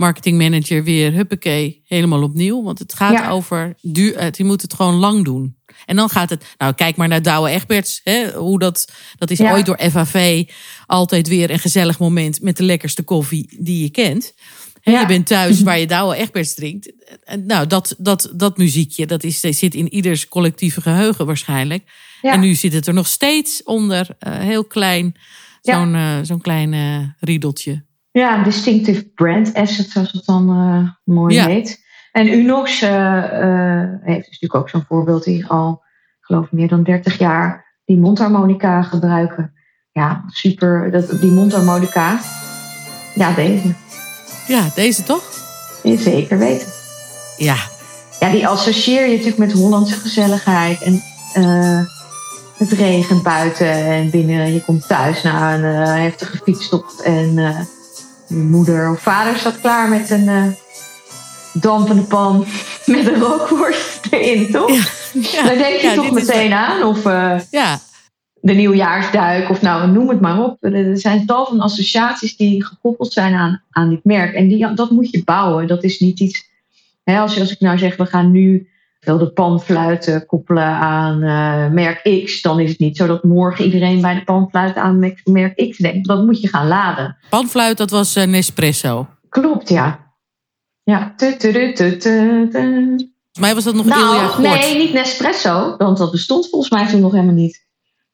Speaker 2: marketingmanager weer, huppakee, helemaal opnieuw. Want het gaat ja. over, duur, je moet het gewoon lang doen. En dan gaat het, nou kijk maar naar Douwe Egberts. Hè, hoe dat, dat is ja. ooit door FAV altijd weer een gezellig moment met de lekkerste koffie die je kent. En ja. je bent thuis [LAUGHS] waar je Douwe Egberts drinkt. Nou, dat, dat, dat muziekje, dat, is, zit in ieders collectieve geheugen waarschijnlijk. En nu zit het er nog steeds onder, uh, heel klein, zo'n uh, zo'n klein uh, riedeltje.
Speaker 4: Ja, distinctive brand asset, zoals het dan mooi heet. En Unox heeft natuurlijk ook zo'n voorbeeld die al, geloof meer dan 30 jaar, die mondharmonica gebruiken. Ja, super. Dat, die mondharmonica. Ja, deze.
Speaker 2: Ja, deze toch?
Speaker 4: Zeker weten.
Speaker 2: Ja.
Speaker 4: Ja, die associeer je natuurlijk met Hollandse gezelligheid. En het regent buiten en binnen. Je komt thuis na een heftige fietstocht. En moeder of vader staat klaar met een dampende pan met een rookworst erin, toch? Ja. Ja. Daar denk je ja, toch meteen aan? Of
Speaker 2: ja.
Speaker 4: de nieuwjaarsduik, of nou, noem het maar op. Er zijn tal van associaties die gekoppeld zijn aan, aan dit merk. En die, dat moet je bouwen. Dat is niet iets. Hè, als, als ik nou zeg, we gaan nu wel de panfluiten koppelen aan uh, merk X, dan is het niet zo dat morgen iedereen bij de panfluit aan merk X denkt. Dat moet je gaan laden.
Speaker 2: Panfluit, dat was uh, Nespresso.
Speaker 4: Klopt, ja. Ja.
Speaker 2: Volgens mij was dat nog
Speaker 4: nou,
Speaker 2: heel erg
Speaker 4: Nee, niet Nespresso, want dat bestond volgens mij toen nog helemaal niet.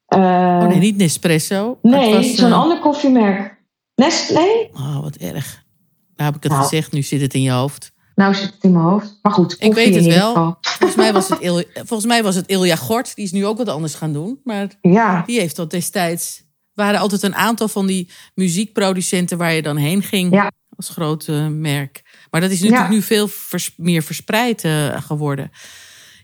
Speaker 4: Uh,
Speaker 2: oh nee, niet Nespresso.
Speaker 4: Nee, zo'n ander koffiemerk. Nestlé?
Speaker 2: Oh, wat erg. Nou heb ik het nou. gezegd, nu zit het in je hoofd.
Speaker 4: Nou zit het in mijn hoofd. Maar goed,
Speaker 2: ik weet het wel. Volgens mij, was het [LAUGHS] Il, volgens mij was het Ilja Gort. Die is nu ook wat anders gaan doen. Maar
Speaker 4: ja.
Speaker 2: die heeft dat destijds... waren altijd een aantal van die muziekproducenten... waar je dan heen ging
Speaker 4: ja.
Speaker 2: als groot uh, merk. Maar dat is natuurlijk ja. nu veel vers, meer verspreid uh, geworden.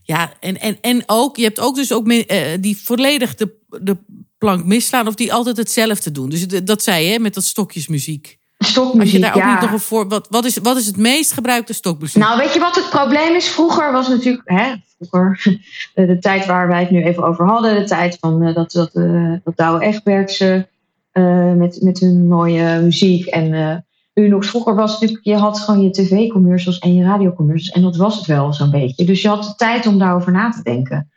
Speaker 2: Ja, en, en, en ook, je hebt ook dus ook uh, die volledig de, de plank misslaan... of die altijd hetzelfde doen. Dus dat zei je, met dat stokjesmuziek.
Speaker 4: Stokmuziek,
Speaker 2: Als je daar ook
Speaker 4: ja.
Speaker 2: niet nog een voor. Wat, wat, is, wat is het meest gebruikte stokmuziek?
Speaker 4: Nou, weet je wat het probleem is? Vroeger was natuurlijk. Hè, vroeger, [LAUGHS] de, de tijd waar wij het nu even over hadden. De tijd van uh, dat, dat, uh, dat Douwe Egbertse. Uh, met, met hun mooie muziek. En uh, u nog vroeger was natuurlijk. Je had gewoon je tv-commercials en je radiocommercials. En dat was het wel zo'n beetje. Dus je had de tijd om daarover na te denken.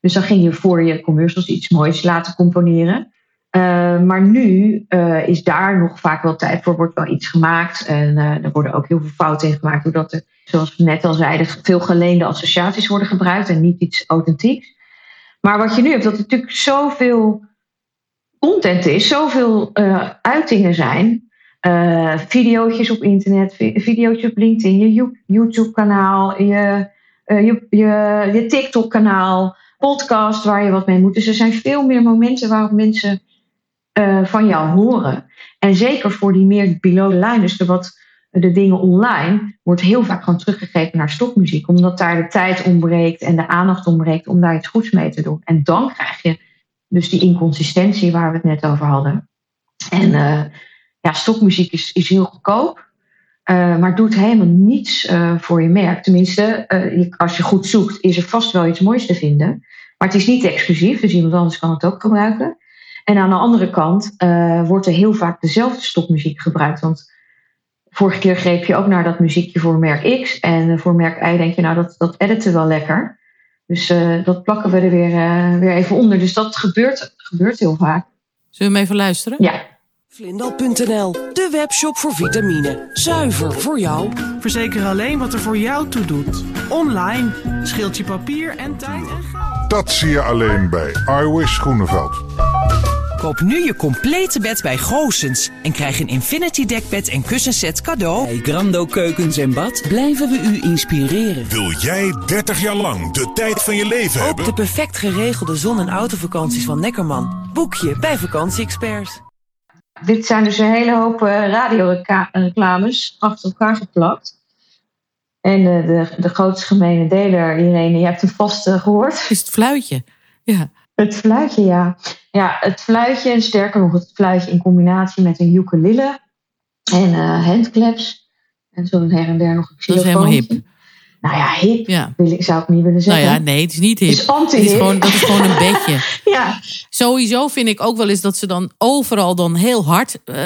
Speaker 4: Dus dan ging je voor je commercials iets moois laten componeren. Uh, maar nu uh, is daar nog vaak wel tijd voor, wordt wel iets gemaakt. En uh, er worden ook heel veel fouten in gemaakt, doordat er, zoals we net al zeiden, veel geleende associaties worden gebruikt en niet iets authentieks. Maar wat je nu hebt, dat er natuurlijk zoveel content is, zoveel uitingen zijn. video's op internet, video's op LinkedIn, je YouTube-kanaal, je, je, je TikTok-kanaal, podcast waar je wat mee moet. Dus er zijn veel meer momenten waarop mensen uh, van jou horen. En zeker voor die meer below the line, dus de, wat, de dingen online, wordt heel vaak gewoon teruggegeven naar stokmuziek. Omdat daar de tijd ontbreekt en de aandacht ontbreekt om daar iets goeds mee te doen. En dan krijg je dus die inconsistentie waar we het net over hadden. En uh, ja, stokmuziek is, is heel goedkoop. Uh, maar doet helemaal niets voor je merk. Tenminste, als je goed zoekt, is er vast wel iets moois te vinden. Maar het is niet exclusief, dus iemand anders kan het ook gebruiken. En aan de andere kant uh, wordt er heel vaak dezelfde stopmuziek gebruikt. Want vorige keer greep je ook naar dat muziekje voor merk X. En voor merk Y denk je, nou, dat, dat editen wel lekker. Dus uh, dat plakken we er weer, uh, weer even onder. Dus dat gebeurt, gebeurt heel vaak.
Speaker 2: Zullen we hem even luisteren?
Speaker 4: Ja.
Speaker 5: Vlindel.nl, de webshop voor vitamine. Zuiver voor jou.
Speaker 6: Verzeker alleen wat er voor jou toe doet. Online scheelt je papier en tijd en geld.
Speaker 7: Dat zie je alleen bij iWish Groeneveld.
Speaker 5: Koop nu je complete bed bij Goosens en krijg een Infinity dekbed en kussenset cadeau.
Speaker 8: Bij Grando Keukens en Bad blijven we u inspireren.
Speaker 7: Wil jij 30 jaar lang de tijd van je leven
Speaker 5: Ook
Speaker 7: hebben?
Speaker 5: de perfect geregelde zon- en autovakanties van Neckerman. Boek je bij Vakantie-experts.
Speaker 4: Dit zijn dus een hele hoop uh, radioreclames achter elkaar geplakt. En uh, de, de grootste gemene deler, Irene, je hebt hem vast gehoord.
Speaker 2: Is het fluitje? Ja.
Speaker 4: Het fluitje, ja. Ja, het fluitje en sterker nog het fluitje in combinatie met een ukulele en uh, handclaps. En zo her en der nog een
Speaker 2: Dat is helemaal hip.
Speaker 4: Nou ja, hip
Speaker 2: Ja.
Speaker 4: wil ik, zou ik niet willen zeggen.
Speaker 2: Nou ja, nee, het is niet hip.
Speaker 4: Het is anti-hip.
Speaker 2: Het is gewoon, dat is gewoon een bedje. [LAUGHS]
Speaker 4: Ja,
Speaker 2: Sowieso vind ik ook wel eens dat ze dan overal dan heel hard uh,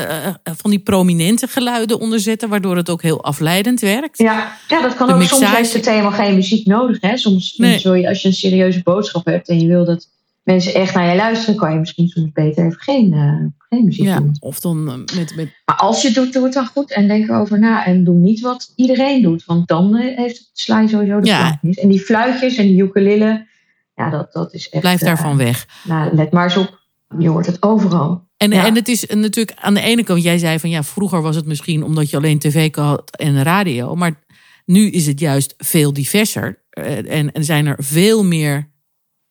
Speaker 2: van die prominente geluiden onderzetten, waardoor het ook heel afleidend werkt.
Speaker 4: ja. ja, dat kan
Speaker 2: De
Speaker 4: ook. Soms heeft het helemaal geen muziek nodig. Hè? Soms, soms
Speaker 2: Nee.
Speaker 4: wil je, als je een serieuze boodschap hebt en je wil dat mensen echt naar je luisteren, kan je misschien soms beter even geen, uh, geen muziek
Speaker 2: Ja,
Speaker 4: doen.
Speaker 2: of dan eh, met, met
Speaker 4: Maar als je het doet, doe het dan goed en denk erover na. En doe niet wat iedereen doet, want dan eh, heeft het sla je sowieso de
Speaker 2: Ja.
Speaker 4: En die fluitjes en die ukulele, ja, dat, dat is echt...
Speaker 2: blijf
Speaker 4: eh,
Speaker 2: daarvan weg.
Speaker 4: Nou, let maar eens op. Je hoort het overal.
Speaker 2: En,
Speaker 4: Ja.
Speaker 2: en het is natuurlijk aan de ene kant, jij zei van ja, vroeger was het misschien omdat je alleen tv had en radio. Maar nu is het juist veel diverser. Eh, En, en zijn er veel meer,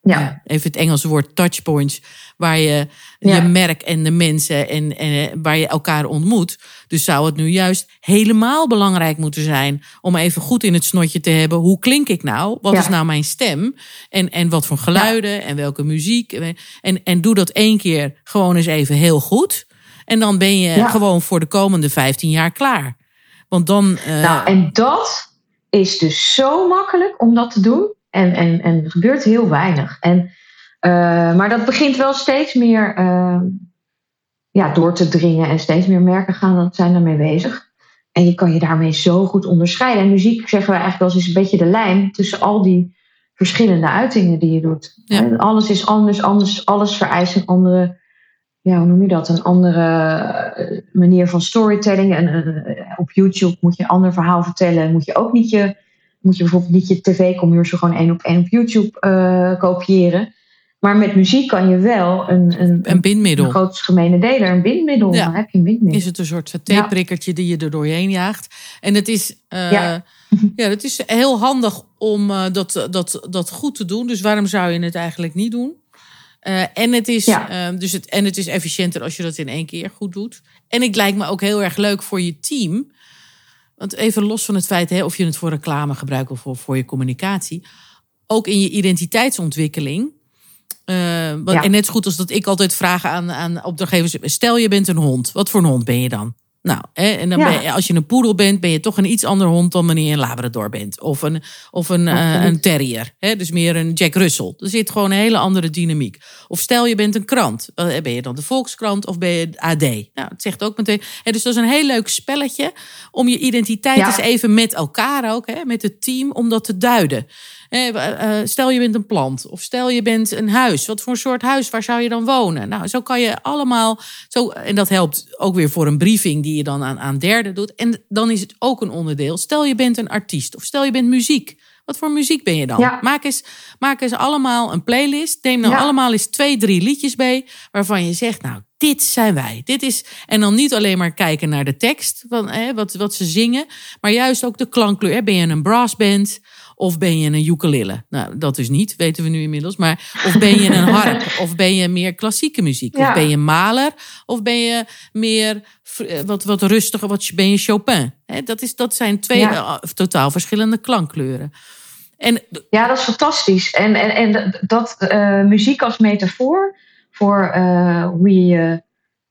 Speaker 4: Ja,
Speaker 2: ja, even het Engelse woord touchpoints, waar je
Speaker 4: Ja.
Speaker 2: je merk en de mensen en, en eh, waar je elkaar ontmoet. Dus zou het nu juist helemaal belangrijk moeten zijn om even goed in het snotje te hebben. Hoe klink ik nou? Wat
Speaker 4: Ja.
Speaker 2: is nou mijn stem? En, en wat voor geluiden en welke muziek? En, en doe dat één keer gewoon eens even heel goed. En dan ben je gewoon voor de komende 15 jaar klaar. Want dan. eh,
Speaker 4: Nou, en dat is dus zo makkelijk om dat te doen. En, en, en er gebeurt heel weinig. En, eh, maar dat begint wel steeds meer eh, ja, door te dringen. En steeds meer merken gaan, zijn daarmee bezig. En je kan je daarmee zo goed onderscheiden. En muziek, zeggen we eigenlijk wel eens, is een beetje de lijm tussen al die verschillende uitingen die je doet.
Speaker 2: Ja.
Speaker 4: Alles is anders, anders, alles vereist een andere, ja, hoe noem je dat? Een andere eh, manier van storytelling. En op YouTube moet je een ander verhaal vertellen. Moet je ook niet je, moet je bijvoorbeeld niet je tv-commercial gewoon één op één op YouTube eh, kopiëren. Maar met muziek kan je wel een, een,
Speaker 2: een bindmiddel.
Speaker 4: een groot gemene deler, een bindmiddel.
Speaker 2: Ja.
Speaker 4: Dan heb je een bindmiddel.
Speaker 2: is het een soort satéprikkertje die je er doorheen jaagt. En het is, eh,
Speaker 4: Ja. [LAUGHS]
Speaker 2: ja. het is heel handig om eh, dat, dat, dat goed te doen. Dus waarom zou je het eigenlijk niet doen? En, het is,
Speaker 4: Ja.
Speaker 2: dus het, en het is efficiënter als je dat in één keer goed doet. En het lijkt me ook heel erg leuk voor je team. Want even los van het feit hè, of je het voor reclame gebruikt of voor, voor je communicatie. Ook in je identiteitsontwikkeling. Eh, want-
Speaker 4: Ja.
Speaker 2: En net zo goed als dat ik altijd vraag aan, aan opdrachtgevers. Stel je bent een hond. Wat voor een hond ben je dan? Nou, hè, en dan
Speaker 4: Ja.
Speaker 2: ben je, als je een poedel bent, ben je toch een iets ander hond dan wanneer je een Labrador bent. Of een, of een, eh, een terrier. Hè, dus meer een Jack Russell. Er zit gewoon een hele andere dynamiek. Of stel je bent een krant. Eh, Ben je dan de Volkskrant of ben je AD? Nou, het zegt ook meteen. Hè, dus dat is een heel leuk spelletje om je identiteit
Speaker 4: Ja.
Speaker 2: eens even met elkaar ook, hè, met het team, om dat te duiden. Eh, eh, stel je bent een plant of stel je bent een huis. Wat voor soort huis, waar zou je dan wonen? Nou, zo kan je allemaal, zo, en dat helpt ook weer voor een briefing die je dan aan, aan derden doet. En dan is het ook een onderdeel. Stel je bent een artiest of stel je bent muziek. Wat voor muziek ben je dan?
Speaker 4: Ja.
Speaker 2: Maak, eens, maak eens allemaal een playlist. Neem dan
Speaker 4: Ja.
Speaker 2: allemaal eens twee, drie liedjes bij. Waarvan je zegt, nou, dit zijn wij. Dit is, en dan niet alleen maar kijken naar de tekst, van, hè, wat, wat ze zingen. Maar juist ook de klankkleur. Hè. Ben je een brassband of ben je een ukulele? Nou, dat is niet, weten we nu inmiddels. Maar, of ben je een harp? [LAUGHS] of ben je meer klassieke muziek?
Speaker 4: Ja.
Speaker 2: Of ben je maler? Of ben je meer eh, wat, wat rustiger? Wat, ben je Chopin? Dat, is, dat zijn twee
Speaker 4: Ja.
Speaker 2: eh, totaal verschillende klankkleuren. En
Speaker 4: Ja, dat is fantastisch. En, en, en dat eh, muziek als metafoor voor eh, hoe je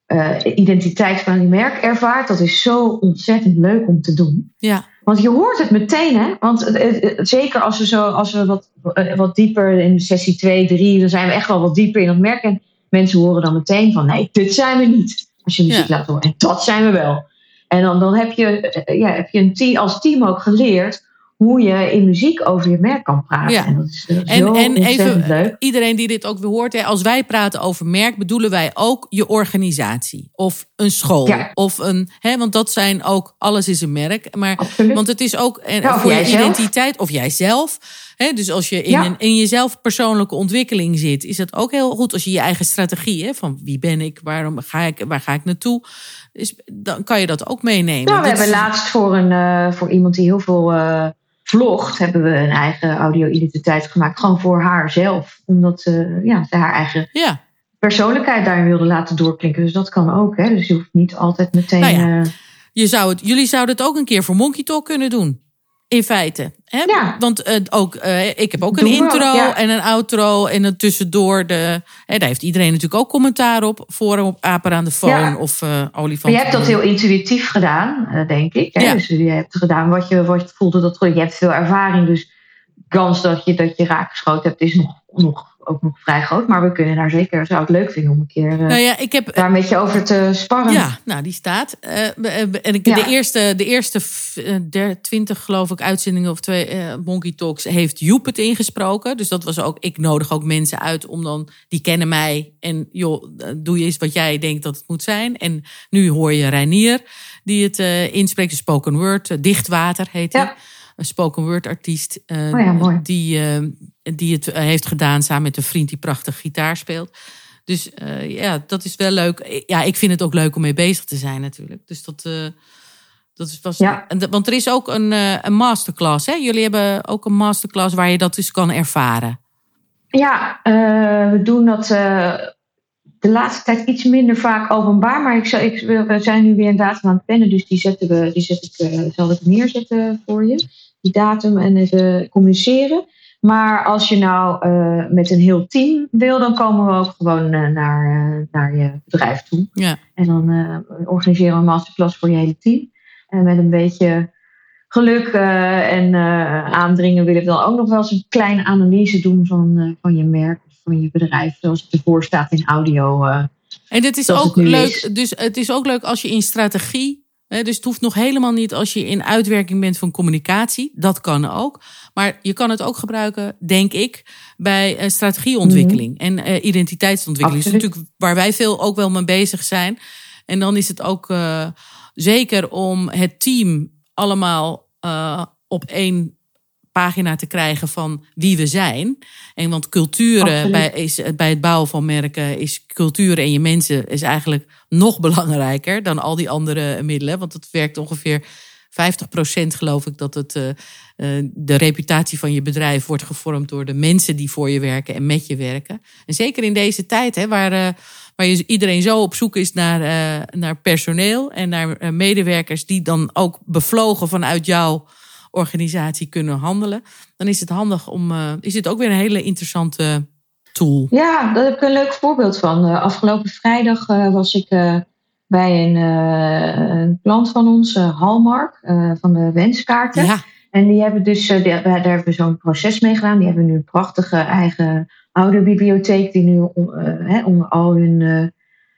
Speaker 4: eh, identiteit van je merk ervaart, dat is zo ontzettend leuk om te doen.
Speaker 2: ja,
Speaker 4: Want je hoort het meteen, hè? Want zeker als we, zo, als we wat, eh, wat dieper in sessie 2, 3, dan zijn we echt wel wat dieper in het merk. En mensen horen dan meteen van: nee, dit zijn we niet. Als je muziek
Speaker 2: Ja.
Speaker 4: laat horen. En dat zijn we wel. En dan, dan heb, je, eh, ja, heb je een team, als team ook geleerd hoe je in muziek over je merk kan praten.
Speaker 2: Ja.
Speaker 4: En dat is eh,
Speaker 2: En,
Speaker 4: zo
Speaker 2: en even,
Speaker 4: leuk.
Speaker 2: iedereen die dit ook weer hoort, hè, als wij praten over merk, bedoelen wij ook je organisatie. Of een school.
Speaker 4: Ja.
Speaker 2: Of een, hè, want dat zijn ook, alles is een merk. Maar,
Speaker 4: Absoluut.
Speaker 2: want het is ook en,
Speaker 4: Ja, of
Speaker 2: voor je identiteit, of jijzelf. Hè, dus als je in,
Speaker 4: Ja.
Speaker 2: een, in jezelf persoonlijke ontwikkeling zit, is dat ook heel goed als je je eigen strategie, hè, van wie ben ik, waarom ga ik, waar ga ik naartoe, is, dan kan je dat ook meenemen.
Speaker 4: Nou, we
Speaker 2: Dit
Speaker 4: hebben
Speaker 2: is-
Speaker 4: laatst voor, een, eh, voor iemand die heel veel eh, vlogt, hebben we een eigen audio-identiteit gemaakt. Gewoon voor haarzelf. Omdat eh, ja, ze haar eigen
Speaker 2: Ja,
Speaker 4: persoonlijkheid daarin wilde laten doorklinken. Dus dat kan ook. Hè? Dus je hoeft niet altijd meteen.
Speaker 2: Nou ja.
Speaker 4: eh,
Speaker 2: Je zou het, jullie zouden het ook een keer voor Monkey Talk kunnen doen. In feite. Hè?
Speaker 4: Ja.
Speaker 2: Want eh, ook, eh, ik heb ook een intro
Speaker 4: ja.
Speaker 2: en een outro. En dan tussendoor. De, hè, daar heeft iedereen natuurlijk ook commentaar op. Voor op Aper aan de phone
Speaker 4: Ja.
Speaker 2: of
Speaker 4: maar
Speaker 2: olifant.
Speaker 4: je hebt dat heel intuïtief gedaan, denk ik. Hè? Dus je hebt gedaan wat je, wat je voelde. Dat, je hebt veel ervaring. Dus de kans dat je, dat je raak geschoten hebt, is nog, nog, ook nog vrij groot. Maar we kunnen daar zeker, zou ik leuk vinden om een keer eh,
Speaker 2: Nou ja, ik heb,
Speaker 4: daar een beetje over te sparren.
Speaker 2: Ja, nou die staat. Eh, eh, en ik,
Speaker 4: Ja.
Speaker 2: de eerste, de eerste der- 20 geloof ik uitzendingen of twee eh, Monkey Talks heeft Joep het ingesproken. Dus dat was ook, ik nodig ook mensen uit om dan, die kennen mij. En joh, doe je eens wat jij denkt dat het moet zijn. En nu hoor je Reinier die het inspreekt, spoken word, Dichtwater heet hij.
Speaker 4: Ja.
Speaker 2: Een spoken word artiest. eh,
Speaker 4: Oh ja, mooi.
Speaker 2: Die, eh, die het eh, heeft gedaan samen met een vriend die prachtig gitaar speelt. Dus ja, dat is wel leuk. Ja, ik vind het ook leuk om mee bezig te zijn natuurlijk. Dus dat, dat is was.
Speaker 4: Ja.
Speaker 2: Want er is ook een, een masterclass. Hè? Jullie hebben ook een masterclass waar je dat dus kan ervaren.
Speaker 4: Ja, we doen dat de laatste tijd iets minder vaak openbaar. Maar ik, ik, we zijn nu weer een datum aan het plannen. Dus die, zetten we, die zet ik, zal ik neerzetten voor je. Die datum en even communiceren. Maar als je nou eh, met een heel team wil, dan komen we ook gewoon eh, naar, eh, naar je bedrijf toe.
Speaker 2: Ja.
Speaker 4: En dan organiseren we een masterclass voor je hele team. En met een beetje geluk en aandringen wil ik dan ook nog wel eens een kleine analyse doen van, van je merk of van je bedrijf. Zoals het ervoor staat in audio.
Speaker 2: En dit is ook leuk.
Speaker 4: is.
Speaker 2: Dus het is ook leuk als je in strategie. Dus het hoeft nog helemaal niet als je in uitwerking bent van communicatie. Dat kan ook. Maar je kan het ook gebruiken, denk ik, bij eh, strategieontwikkeling en eh, identiteitsontwikkeling. Dat is natuurlijk waar wij veel ook wel mee bezig zijn. En dan is het ook eh, zeker om het team allemaal op één pagina te krijgen van wie we zijn. En want culturen bij, is, bij het bouwen van merken is cultuur en je mensen is eigenlijk nog [LAUGHS] belangrijker dan al die andere middelen. Want het werkt ongeveer 50% geloof ik dat het, eh, eh, de reputatie van je bedrijf wordt gevormd door de mensen die voor je werken en met je werken. En zeker in deze tijd, hè, waar, eh, waar iedereen zo op zoek is naar, naar personeel en naar medewerkers die dan ook bevlogen vanuit jouw organisatie kunnen handelen, dan is het handig om. eh, is dit ook weer een hele interessante tool.
Speaker 4: Ja, daar heb ik een leuk voorbeeld van. Eh, afgelopen vrijdag eh, was ik bij een, een klant van ons, Hallmark, van de wenskaarten.
Speaker 2: Ja,
Speaker 4: En die hebben dus, die- daar hebben we zo'n proces mee gedaan. Die hebben nu een prachtige eigen audiobibliotheek die nu onder al hun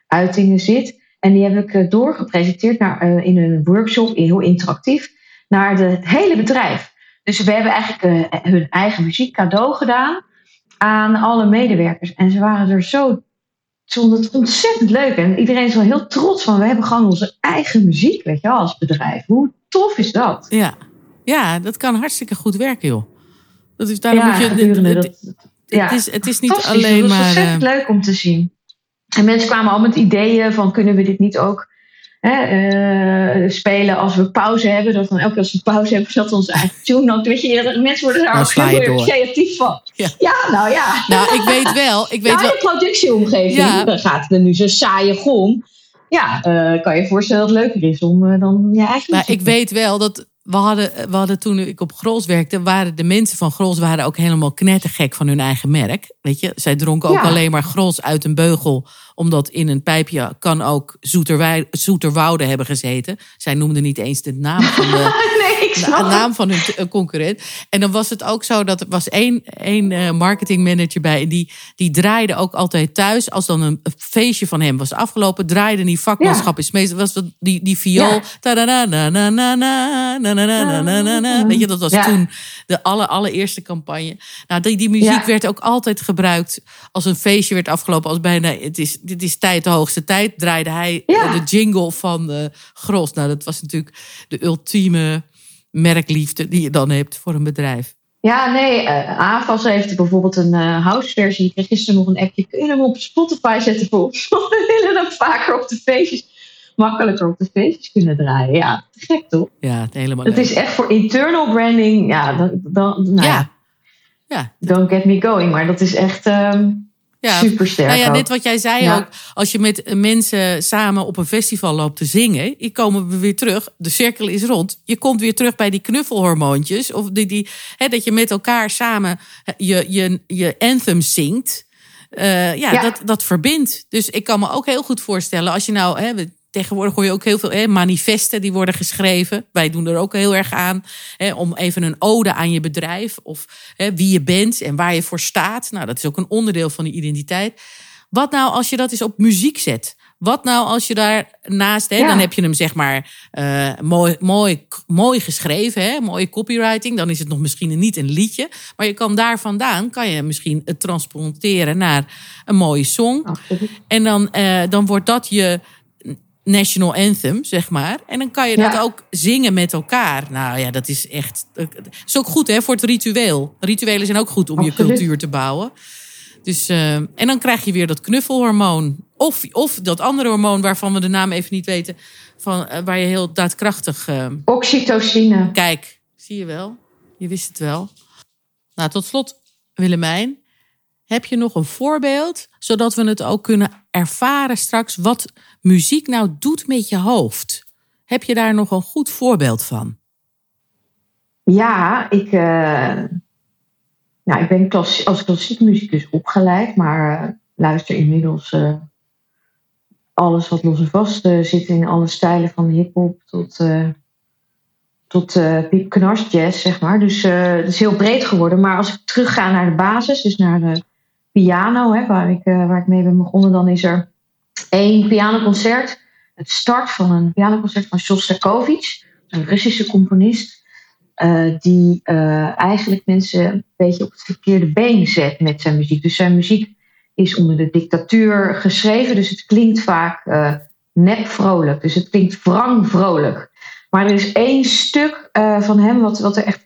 Speaker 4: uitingen zit. En die heb ik doorgepresenteerd naar, in een workshop, heel interactief, naar de, het hele bedrijf. Dus we hebben eigenlijk eh, hun eigen muziek cadeau gedaan aan alle medewerkers. En ze waren er zo. Ze vonden het ontzettend leuk. En iedereen is wel heel trots van. We hebben gewoon onze eigen muziek, weet je wel, als bedrijf. Hoe tof is dat?
Speaker 2: Ja. ja, dat kan hartstikke goed werken, joh. Dat is, daarom
Speaker 4: Ja,
Speaker 2: moet je,
Speaker 4: gedurende
Speaker 2: het,
Speaker 4: dat-
Speaker 2: het,
Speaker 4: ja,
Speaker 2: is, het is niet alleen
Speaker 4: dat was
Speaker 2: maar...
Speaker 4: ontzettend
Speaker 2: eh,
Speaker 4: leuk om te zien. En mensen kwamen al met ideeën van kunnen we dit niet ook hè, eh, spelen als we pauze hebben. Dat dan elke keer als we pauze hebben, zat onze eigen tune. ook. weet je, mensen worden daar ook heel
Speaker 2: door.
Speaker 4: creatief van.
Speaker 2: Ja.
Speaker 4: Ja, nou ja.
Speaker 2: Nou, ik weet wel, ik weet
Speaker 4: ja,
Speaker 2: wel,
Speaker 4: in de productieomgeving,
Speaker 2: Ja.
Speaker 4: dan gaat er nu zo'n saaie gong. Ja, eh, kan je je voorstellen dat het leuker is om eh, dan je eigen
Speaker 2: Nou,
Speaker 4: muziek
Speaker 2: ik weet wel dat we hadden, we hadden toen ik op Grols werkte, waren de mensen van Grols waren ook helemaal knettergek van hun eigen merk. Weet je, zij dronken ook
Speaker 4: Ja.
Speaker 2: alleen maar Grols uit een beugel, omdat in een pijpje kan ook Zoeterwoude hebben gezeten. Zij noemden niet eens de naam van, de, [LAUGHS]
Speaker 4: nee, ik snap de,
Speaker 2: naam van hun eh, concurrent. En dan was het ook zo dat er was één, één eh, marketingmanager bij. Die, die draaide ook altijd thuis. Als dan een feestje van hem was afgelopen, draaide die vakmanschap ja. is meestal. Was die, die viool. Weet je, dat was toen de aller, allereerste campagne. Nou, die, die muziek werd ook altijd gebruikt als een feestje werd afgelopen. Als bijna, het is dit is tijd, de hoogste tijd, draaide hij
Speaker 4: Ja.
Speaker 2: eh, de jingle van eh Gros. Nou, dat was natuurlijk de ultieme merkliefde die je dan hebt voor een bedrijf.
Speaker 4: Ja, nee, AFAS heeft bijvoorbeeld een eh houseversie. Ik kreeg gisteren nog een appje. Kun je hem op Spotify zetten voor [LAUGHS] we willen hem vaker op de feestjes, makkelijker op de feestjes kunnen draaien. Ja, te gek toch?
Speaker 2: Ja, het helemaal
Speaker 4: Het
Speaker 2: leuk.
Speaker 4: is echt voor internal branding. Ja, dan, dan, nou ja.
Speaker 2: ja. Ja,
Speaker 4: don't get me going. Maar dat is echt ehm
Speaker 2: ja.
Speaker 4: super sterk.
Speaker 2: Nou ja, net wat jij zei
Speaker 4: Ja.
Speaker 2: ook. Als je met mensen samen op een festival loopt te zingen, je komen we weer terug. De cirkel is rond. Je komt weer terug bij die knuffelhormoontjes. Of die, die, hè, dat je met elkaar samen je, je, je anthem zingt. Eh, ja,
Speaker 4: Ja.
Speaker 2: Dat, dat verbindt. Dus ik kan me ook heel goed voorstellen. Als je nou, hè, we- tegenwoordig hoor je ook heel veel hè, manifesten die worden geschreven. Wij doen er ook heel erg aan. Hè, om even een ode aan je bedrijf. Of hè, wie je bent en waar je voor staat. Nou, dat is ook een onderdeel van die identiteit. Wat nou als je dat eens op muziek zet? Wat nou als je daarnaast, hè,
Speaker 4: Ja.
Speaker 2: dan heb je hem zeg maar eh, mooi, mooi, mooi geschreven, hè, mooie copywriting. Dan is het nog misschien niet een liedje. Maar je kan daar vandaan, kan je misschien het transporteren naar een mooie song.
Speaker 4: Absoluut.
Speaker 2: En dan, eh, dan wordt dat je national anthem, zeg maar. En dan kan je
Speaker 4: Ja.
Speaker 2: dat ook zingen met elkaar. Nou ja, dat is echt... Dat is ook goed hè, voor het ritueel. Rituelen zijn ook goed om je cultuur te bouwen. Dus, eh, en dan krijg je weer dat knuffelhormoon. Of, of dat andere hormoon waarvan we de naam even niet weten. Van, eh, waar je heel daadkrachtig... eh,
Speaker 4: Oxytocine.
Speaker 2: Kijk, zie je wel. Je wist het wel. Nou, tot slot, Willemijn. Heb je nog een voorbeeld, zodat we het ook kunnen ervaren straks wat muziek nou doet met je hoofd? Heb je daar nog een goed voorbeeld van?
Speaker 4: Ja, ik, eh, nou, ik ben klassi- als klassiek muzikus opgeleid, maar eh, luister inmiddels eh, alles wat los en vast zit in alle stijlen van hip-hop tot, tot eh Piep Knars jazz, zeg maar. Dus het is heel breed geworden. Maar als ik terugga naar de basis, dus naar de piano, hè, waar, ik, eh, waar ik mee ben begonnen, dan is er één pianoconcert. Het start van een pianoconcert van Shostakovich, een Russische componist. eh, die eh, eigenlijk mensen een beetje op het verkeerde been zet met zijn muziek. Dus zijn muziek is onder de dictatuur geschreven, dus het klinkt vaak eh, nep vrolijk. Dus het klinkt wrang vrolijk. Maar er is één stuk van hem wat, wat er echt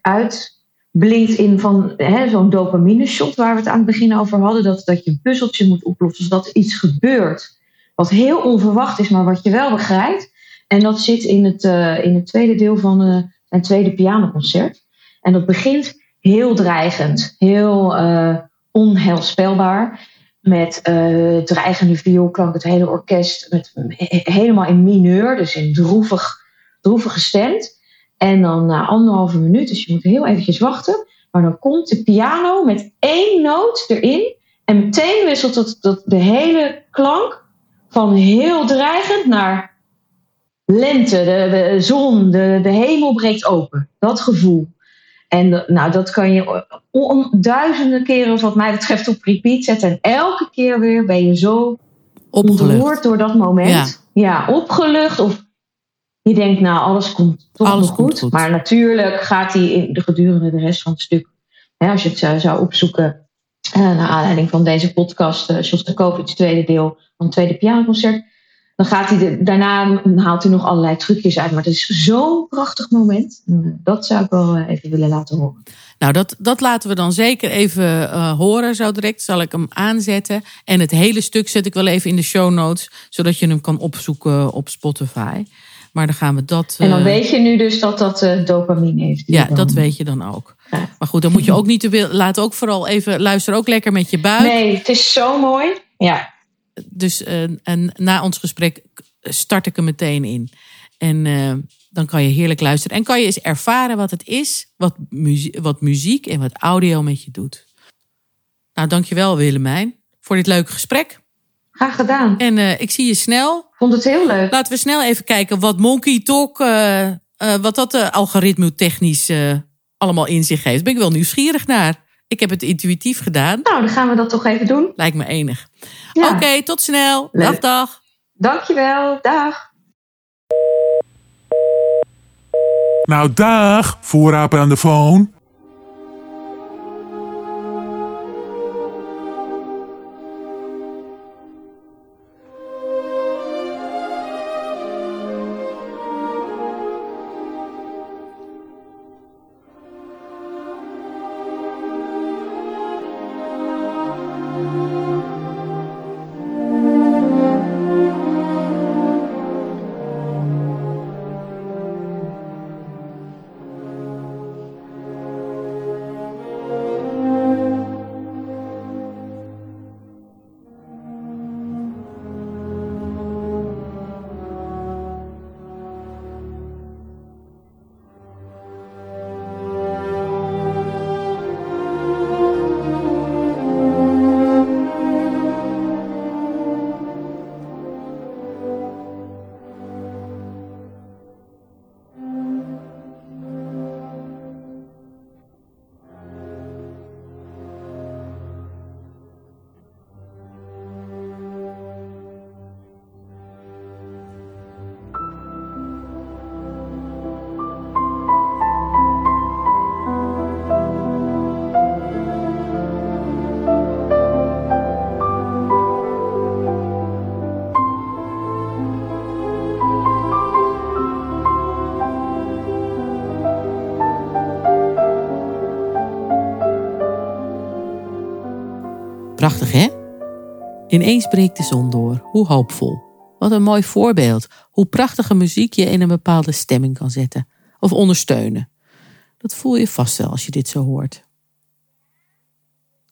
Speaker 4: uitblinkt in van zo'n dopamine shot waar we het aan het begin over hadden. Dat, dat je een puzzeltje moet oplossen, er iets gebeurt wat heel onverwacht is, maar wat je wel begrijpt. En dat zit in het, eh, in het tweede deel van eh, zijn tweede pianoconcert. En dat begint heel dreigend, heel eh, onheilspelbaar. Met dreigende vioolklank, het hele orkest met, he- helemaal in mineur, dus in droevig, droevig gestemd. En dan na anderhalve minuut, dus je moet heel eventjes wachten. Maar dan komt de piano met één noot erin. En meteen wisselt het, dat de hele klank van heel dreigend naar lente. De, de zon, de, de hemel breekt open. Dat gevoel. En nou, dat kan je duizenden keren, wat mij betreft, op repeat zetten. En elke keer weer ben je zo
Speaker 2: Opgelucht.
Speaker 4: ontroerd door dat moment. Ja, opgelucht of je denkt, nou, alles komt toch
Speaker 2: Alles
Speaker 4: nog goed.
Speaker 2: goed.
Speaker 4: Maar natuurlijk gaat hij in de gedurende de rest van het stuk, hè, als je het zou, zou opzoeken, eh, naar aanleiding van deze podcast, uh, Shostakovich, tweede deel van het tweede pianoconcert, dan gaat hij de, daarna haalt hij nog allerlei trucjes uit. Maar het is zo'n prachtig moment. Uh, dat zou ik wel uh, even willen laten horen.
Speaker 2: Nou, dat, dat laten we dan zeker even uh, horen. Zo direct zal ik hem aanzetten. En het hele stuk zet ik wel even in de show notes. Zodat je hem kan opzoeken op Spotify. Maar dan gaan we dat.
Speaker 4: En dan weet je nu dus dat dat uh, dopamine heeft.
Speaker 2: Ja,
Speaker 4: dan...
Speaker 2: dat weet je dan ook. Ja. Maar goed, dan moet je ook niet te veel. Laat ook vooral even. Luister ook lekker met je buik.
Speaker 4: Nee, het is zo mooi. Ja.
Speaker 2: Dus uh, en na ons gesprek start ik er meteen in. En uh, dan kan je heerlijk luisteren. En kan je eens ervaren wat het is, wat muziek, wat muziek en wat audio met je doet. Nou, dankjewel Willemijn voor dit leuke gesprek.
Speaker 4: Graag gedaan.
Speaker 2: En uh, ik zie je snel.
Speaker 4: Vond het heel leuk.
Speaker 2: Laten we snel even kijken wat Monkey Talk, uh, wat dat uh, algoritme technisch allemaal in zich heeft. Ben ik wel nieuwsgierig naar. Ik heb het intuïtief gedaan.
Speaker 4: Nou, dan gaan we dat toch even doen.
Speaker 2: Lijkt me enig. Ja. Oké, okay, tot snel. Leuk. Dag, dag.
Speaker 4: Dankjewel. Dag.
Speaker 3: Nou, dag, voorraper aan de phone.
Speaker 2: Ineens breekt de zon door. Hoe hoopvol. Wat een mooi voorbeeld. Hoe prachtige muziek je in een bepaalde stemming kan zetten. Of ondersteunen. Dat voel je vast wel als je dit zo hoort.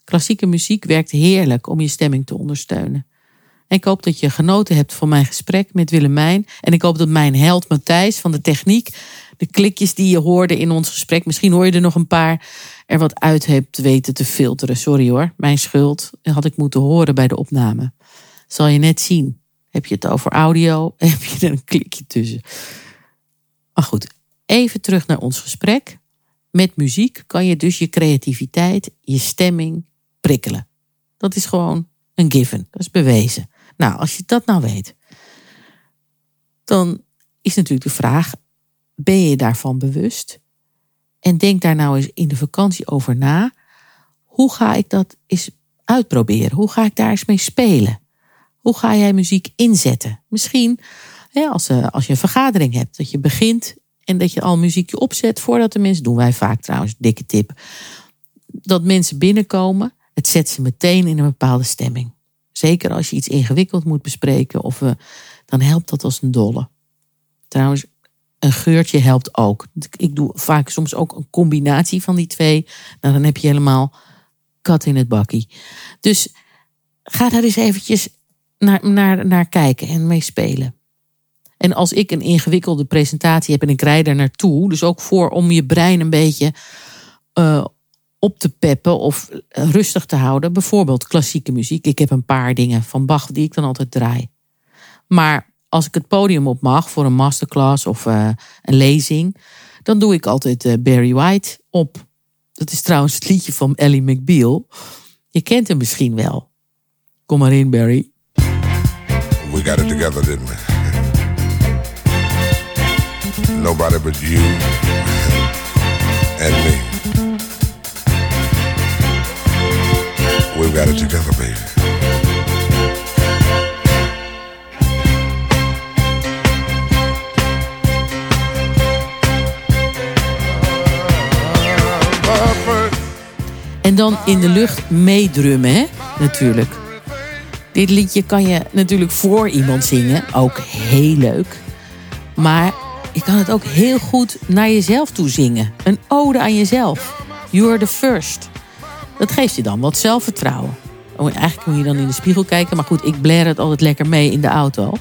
Speaker 2: Klassieke muziek werkt heerlijk om je stemming te ondersteunen. En ik hoop dat je genoten hebt van mijn gesprek met Willemijn. En ik hoop dat mijn held Matthijs van de techniek, de klikjes die je hoorde in ons gesprek, misschien hoor je er nog een paar, er wat uit hebt weten te filteren. Sorry hoor, mijn schuld. Had ik moeten horen bij de opname. Zal je net zien. Heb je het over audio? [LAUGHS] Heb je er een klikje tussen? Maar goed, even terug naar ons gesprek. Met muziek kan je dus je creativiteit, je stemming prikkelen. Dat is gewoon een given. Dat is bewezen. Nou, als je dat nou weet, dan is natuurlijk de vraag: ben je daarvan bewust? En denk daar nou eens in de vakantie over na. Hoe ga ik dat eens uitproberen? Hoe ga ik daar eens mee spelen? Hoe ga jij muziek inzetten? Misschien als, als je een vergadering hebt, dat je begint en dat je al muziekje opzet voordat de mensen, doen wij vaak trouwens, dikke tip, dat mensen binnenkomen, het zet ze meteen in een bepaalde stemming. Zeker als je iets ingewikkeld moet bespreken, of, uh, dan helpt dat als een dolle. Trouwens, een geurtje helpt ook. Ik doe vaak soms ook een combinatie van die twee. Nou, dan heb je helemaal kat in het bakkie. Dus ga daar eens eventjes naar, naar, naar kijken en mee spelen. En als ik een ingewikkelde presentatie heb en ik rijd er naartoe, dus ook voor om je brein een beetje uh, op te peppen of rustig te houden. Bijvoorbeeld klassieke muziek. Ik heb een paar dingen van Bach die ik dan altijd draai. Maar als ik het podium op mag voor een masterclass of uh, een lezing, dan doe ik altijd uh, Barry White op. Dat is trouwens het liedje van Ellie McBeal. Je kent hem misschien wel. Kom maar in, Barry.
Speaker 7: We got it together, didn't we? Nobody but you and me. We've got it together, baby.
Speaker 2: En dan in de lucht meedrummen, hè? Natuurlijk. Dit liedje kan je natuurlijk voor iemand zingen. Ook heel leuk. Maar je kan het ook heel goed naar jezelf toe zingen. Een ode aan jezelf. You're the first. Dat geeft je dan wat zelfvertrouwen. Oh, eigenlijk moet je dan in de spiegel kijken. Maar goed, ik blair het altijd lekker mee in de auto.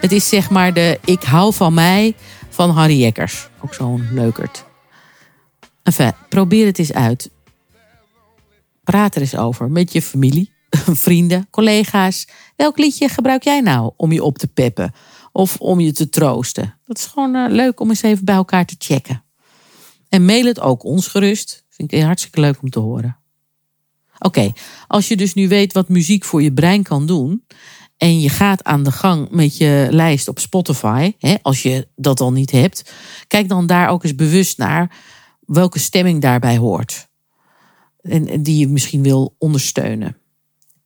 Speaker 2: Het is zeg maar de Ik hou van mij van Harry Jekkers. Ook zo'n leukert. Enfin, probeer het eens uit. Praat er eens over met je familie, [LAUGHS] vrienden, collega's. Welk liedje gebruik jij nou om je op te peppen? Of om je te troosten? Dat is gewoon uh, leuk om eens even bij elkaar te checken. En mail het ook ons gerust. Vind ik hartstikke leuk om te horen. Oké, als je dus nu weet wat muziek voor je brein kan doen. En je gaat aan de gang met je lijst op Spotify. Hè, als je dat al niet hebt. Kijk dan daar ook eens bewust naar welke stemming daarbij hoort. En, die je misschien wil ondersteunen.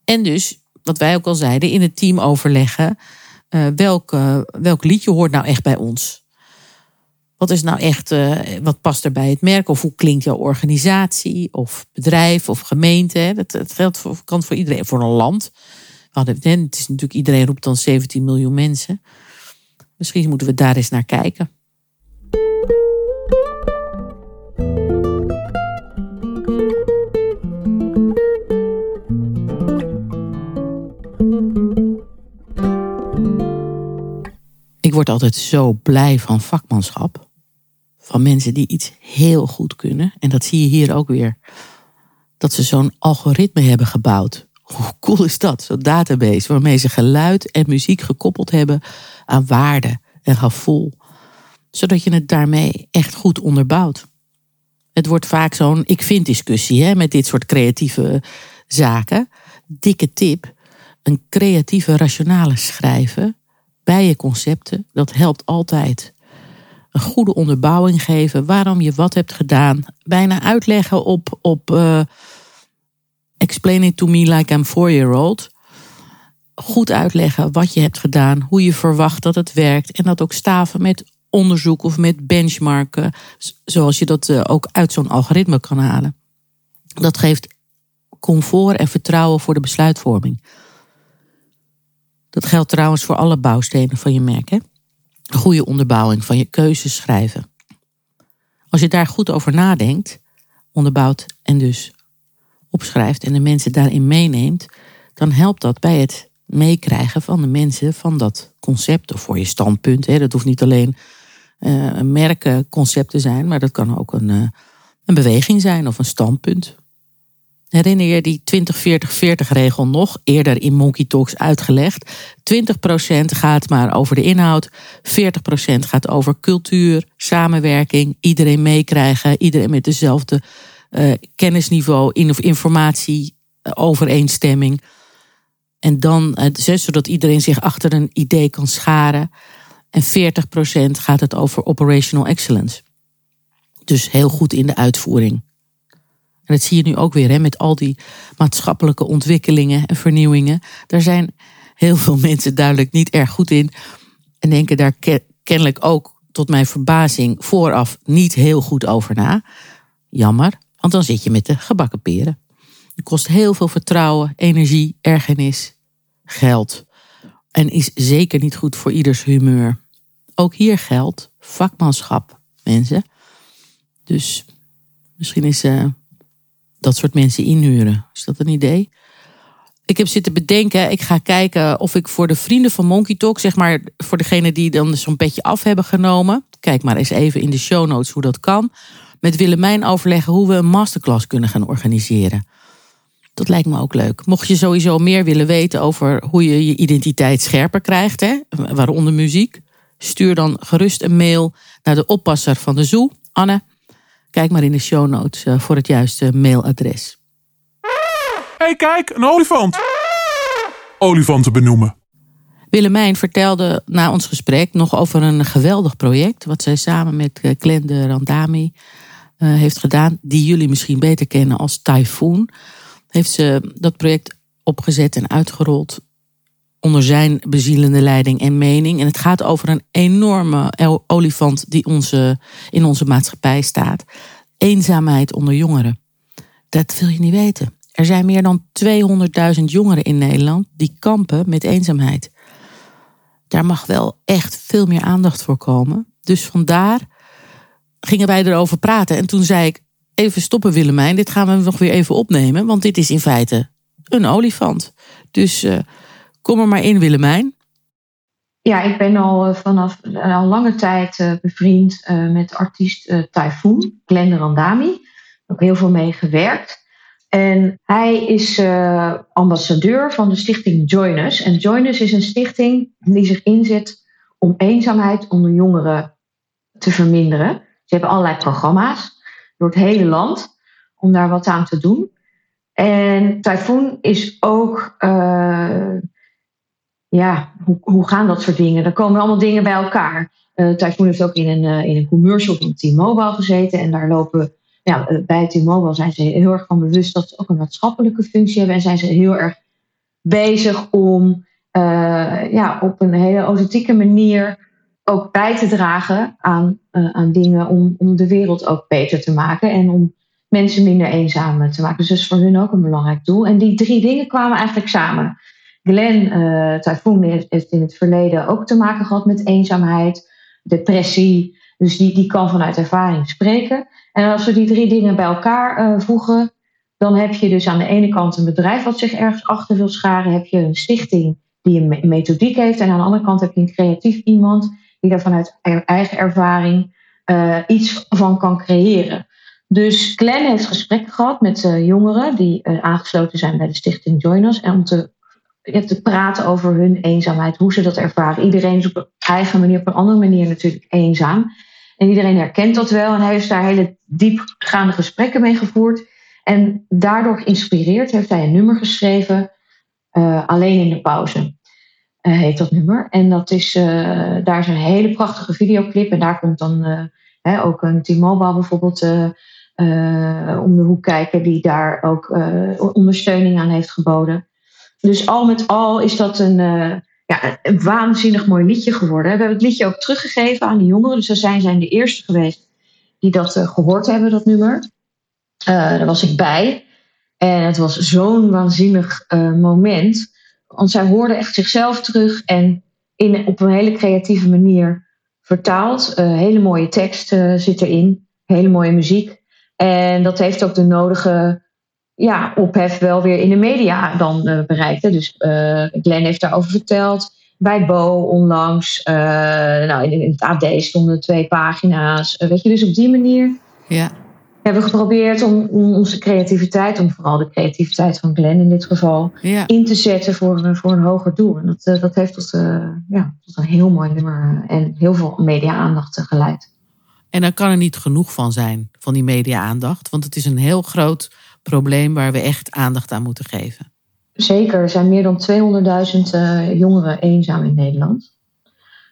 Speaker 2: En dus, wat wij ook al zeiden, in het team overleggen. Uh, welk liedje hoort nou echt bij ons? Wat is nou echt, uh, wat past er bij het merk? Of hoe klinkt jouw organisatie? Of bedrijf of gemeente? Dat, geldt voor, kan voor iedereen, voor een land. Hadden, het is natuurlijk, iedereen roept dan 17 miljoen mensen. Misschien moeten we daar eens naar kijken. Ik word altijd zo blij van vakmanschap. Van mensen die iets heel goed kunnen. En dat zie je hier ook weer. Dat ze zo'n algoritme hebben gebouwd. Hoe cool is dat? Zo'n database waarmee ze geluid en muziek gekoppeld hebben aan waarde en gevoel. Zodat je het daarmee echt goed onderbouwt. Het wordt vaak zo'n ik vind discussie hè, met dit soort creatieve zaken. Dikke tip. Een creatieve rationale schrijven bij je concepten, dat helpt altijd. Een goede onderbouwing geven waarom je wat hebt gedaan. Bijna uitleggen op, op uh, explain it to me like I'm four year old. Goed uitleggen wat je hebt gedaan, hoe je verwacht dat het werkt. En dat ook staven met onderzoek of met benchmarken. Zoals je dat uh, ook uit zo'n algoritme kan halen. Dat geeft comfort en vertrouwen voor de besluitvorming. Dat geldt trouwens voor alle bouwstenen van je merk. Hè? Goede onderbouwing van je keuzes schrijven. Als je daar goed over nadenkt, onderbouwt en dus opschrijft en de mensen daarin meeneemt, dan helpt dat bij het meekrijgen van de mensen van dat concept of voor je standpunt. Hè. Dat hoeft niet alleen uh, merkenconcept te zijn, maar dat kan ook een, uh, een beweging zijn of een standpunt. Herinner je die 20-40-40 regel nog? Eerder in Monkey Talks uitgelegd. 20% gaat maar over de inhoud. 40% gaat over cultuur, samenwerking, iedereen meekrijgen, iedereen met dezelfde uh, kennisniveau, in of informatie, uh, overeenstemming. En dan, zodat iedereen zich achter een idee kan scharen. En 40% gaat het over operational excellence. Dus heel goed in de uitvoering. Dat zie je nu ook weer hè, met al die maatschappelijke ontwikkelingen en vernieuwingen. Daar zijn heel veel [LAUGHS] mensen duidelijk niet erg goed in. En denken daar kennelijk ook, tot mijn verbazing, vooraf niet heel goed over na. Jammer, want dan zit je met de gebakken peren. Het kost heel veel vertrouwen, energie, ergernis, geld. En is zeker niet goed voor ieders humeur. Ook hier geldt vakmanschap, mensen. Dus misschien is uh, dat soort mensen inhuren. Is dat een idee? Ik heb zitten bedenken, ik ga kijken of ik voor de vrienden van Monkey Talk, zeg maar voor degene die dan zo'n petje af hebben genomen. Kijk maar eens even in de show notes hoe dat kan. Met Willemijn overleggen hoe we een masterclass kunnen gaan organiseren. Dat lijkt me ook leuk. Mocht je sowieso meer willen weten over hoe je je identiteit scherper krijgt, hè, waaronder muziek, stuur dan gerust een mail naar de oppasser van de zoo, Anne. Kijk maar in de show notes uh, voor het juiste mailadres.
Speaker 3: Hé, hey, kijk, een olifant. Olifanten benoemen.
Speaker 2: Willemijn vertelde na ons gesprek nog over een geweldig project. wat zij samen met Glende Randami heeft gedaan. die jullie misschien beter kennen als Typhoon. Heeft ze dat project opgezet en uitgerold onder zijn bezielende leiding en mening. En het gaat over een enorme olifant die onze, in onze maatschappij staat. Eenzaamheid onder jongeren. Dat wil je niet weten. Er zijn meer dan 200.000 jongeren in Nederland die kampen met eenzaamheid. Daar mag wel echt veel meer aandacht voor komen. Dus vandaar gingen wij erover praten. En toen zei ik: Even stoppen, Willemijn. Dit gaan we nog weer even opnemen. Want dit is in feite een olifant. Dus uh, kom er maar in, Willemijn.
Speaker 4: Ja, ik ben al uh, vanaf uh, al lange tijd bevriend met artiest Typhoon, Glenda Randami. Ook heel veel mee gewerkt. En hij is ambassadeur van de stichting Join Us. En Join Us is een stichting die zich inzet om eenzaamheid onder jongeren te verminderen. Ze hebben allerlei programma's door het hele land om daar wat aan te doen. En Typhoon is ook, ja, hoe, hoe gaan dat soort dingen? Er komen allemaal dingen bij elkaar. Uh, heeft ook in een, uh, in een commercial van T-Mobile gezeten en daar lopen eh, bij T-Mobile zijn ze heel erg van bewust dat ze ook een maatschappelijke functie hebben. En zijn ze heel erg bezig om ja, op een hele authentieke manier ook bij te dragen aan, aan dingen om, om de wereld ook beter te maken. En om mensen minder eenzaam te maken. Dus dat is voor hun ook een belangrijk doel. En die drie dingen kwamen eigenlijk samen. Glenn uh, Typhoon heeft in het verleden ook te maken gehad met eenzaamheid, depressie. Dus die, die kan vanuit ervaring spreken. En als we die drie dingen bij elkaar uh, voegen, dan heb je dus aan de ene kant een bedrijf wat zich ergens achter wil scharen. Heb je een stichting die een methodiek heeft. En aan de andere kant heb je een creatief iemand die daar vanuit eigen ervaring uh, iets van kan creëren. Dus Glenn heeft gesprekken gehad met jongeren die aangesloten zijn bij de stichting Join Us. En om te, te praten over hun eenzaamheid, hoe ze dat ervaren. Iedereen is op een eigen manier, op een andere manier natuurlijk eenzaam. En iedereen herkent dat wel. En hij heeft daar hele diepgaande gesprekken mee gevoerd. En daardoor geïnspireerd heeft hij een nummer geschreven. Uh, Alleen in de pauze uh, heet dat nummer. En dat is, uh, daar is een hele prachtige videoclip. En daar komt dan hè, ook een T-Mobile bijvoorbeeld om de hoek kijken. Die daar ook ondersteuning aan heeft geboden. Dus al met al is dat een ja, een waanzinnig mooi liedje geworden. We hebben het liedje ook teruggegeven aan de jongeren. Dus zij zijn de eerste geweest die dat uh, gehoord hebben, dat nummer. Uh, daar was ik bij. En het was zo'n waanzinnig uh, moment. Want zij hoorden echt zichzelf terug en in, op een hele creatieve manier vertaald. hele mooie tekst zit erin, hele mooie muziek. En dat heeft ook de nodige ja, ophef wel weer in de media dan uh, bereikt. Hè. Dus uh, Glenn heeft daarover verteld. Bij Bo onlangs. Uh, nou, in, in, het AD stonden twee pagina's. weet je, dus op die manier
Speaker 2: ja.
Speaker 4: hebben we geprobeerd om, om, onze creativiteit, om vooral de creativiteit van Glenn in dit geval,
Speaker 2: ja.
Speaker 4: in te zetten voor, voor een hoger doel. En dat, dat heeft tot, ja, tot een heel mooi nummer en heel veel media-aandacht geleid.
Speaker 2: En dan kan er niet genoeg van zijn, van die media-aandacht. Want het is een heel groot probleem waar we echt aandacht aan moeten geven.
Speaker 4: Zeker, er zijn meer dan 200.000 uh, jongeren eenzaam in Nederland.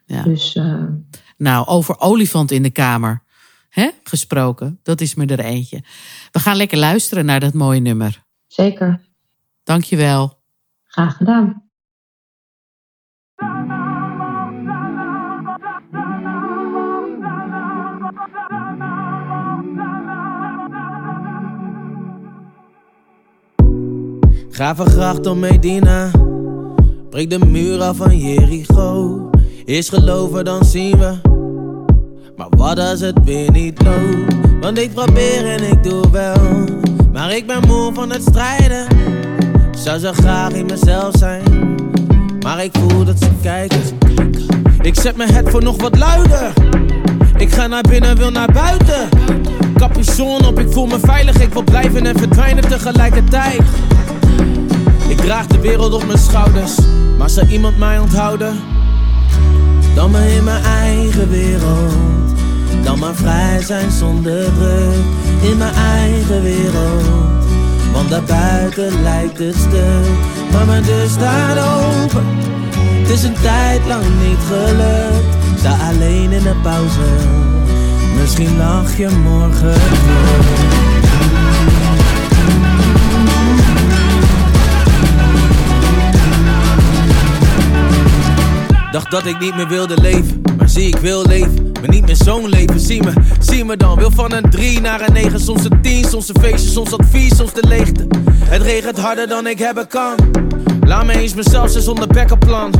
Speaker 2: Ja.
Speaker 4: Dus, uh...
Speaker 2: Nou, over olifant in de kamer hè, gesproken, dat is me er eentje. We gaan lekker luisteren naar dat mooie nummer.
Speaker 4: Zeker.
Speaker 2: Dankjewel.
Speaker 4: Graag gedaan.
Speaker 9: Gravengracht om Medina. Breek de muur af van Jericho. Eerst geloven, dan zien we. Maar wat als het weer niet loopt? Want ik probeer en ik doe wel. Maar ik ben moe van het strijden. Zou zo graag in mezelf zijn. Maar ik voel dat ze kijken. Ik zet mijn head voor nog wat luider. Ik ga naar binnen, wil naar buiten. Capuchon op, ik voel me veilig. Ik wil blijven en verdwijnen tegelijkertijd. Ik draag de wereld op mijn schouders, maar zou iemand mij onthouden? Dan maar in mijn eigen wereld, dan maar vrij zijn zonder druk. In mijn eigen wereld, want daarbuiten lijkt het stuk. Maar mijn deur staat open, het is een tijd lang niet gelukt. Sta alleen in de pauze. Misschien lach je morgen terug. Dacht dat ik niet meer wilde leven, maar zie ik wil leven. Maar niet meer zo'n leven, zie me, zie me dan. Wil van een 3 naar een 9, soms een 10, soms een feestje, soms advies, soms de leegte. Het regent harder dan ik hebben kan. Laat me eens mezelf zijn zonder backup plan.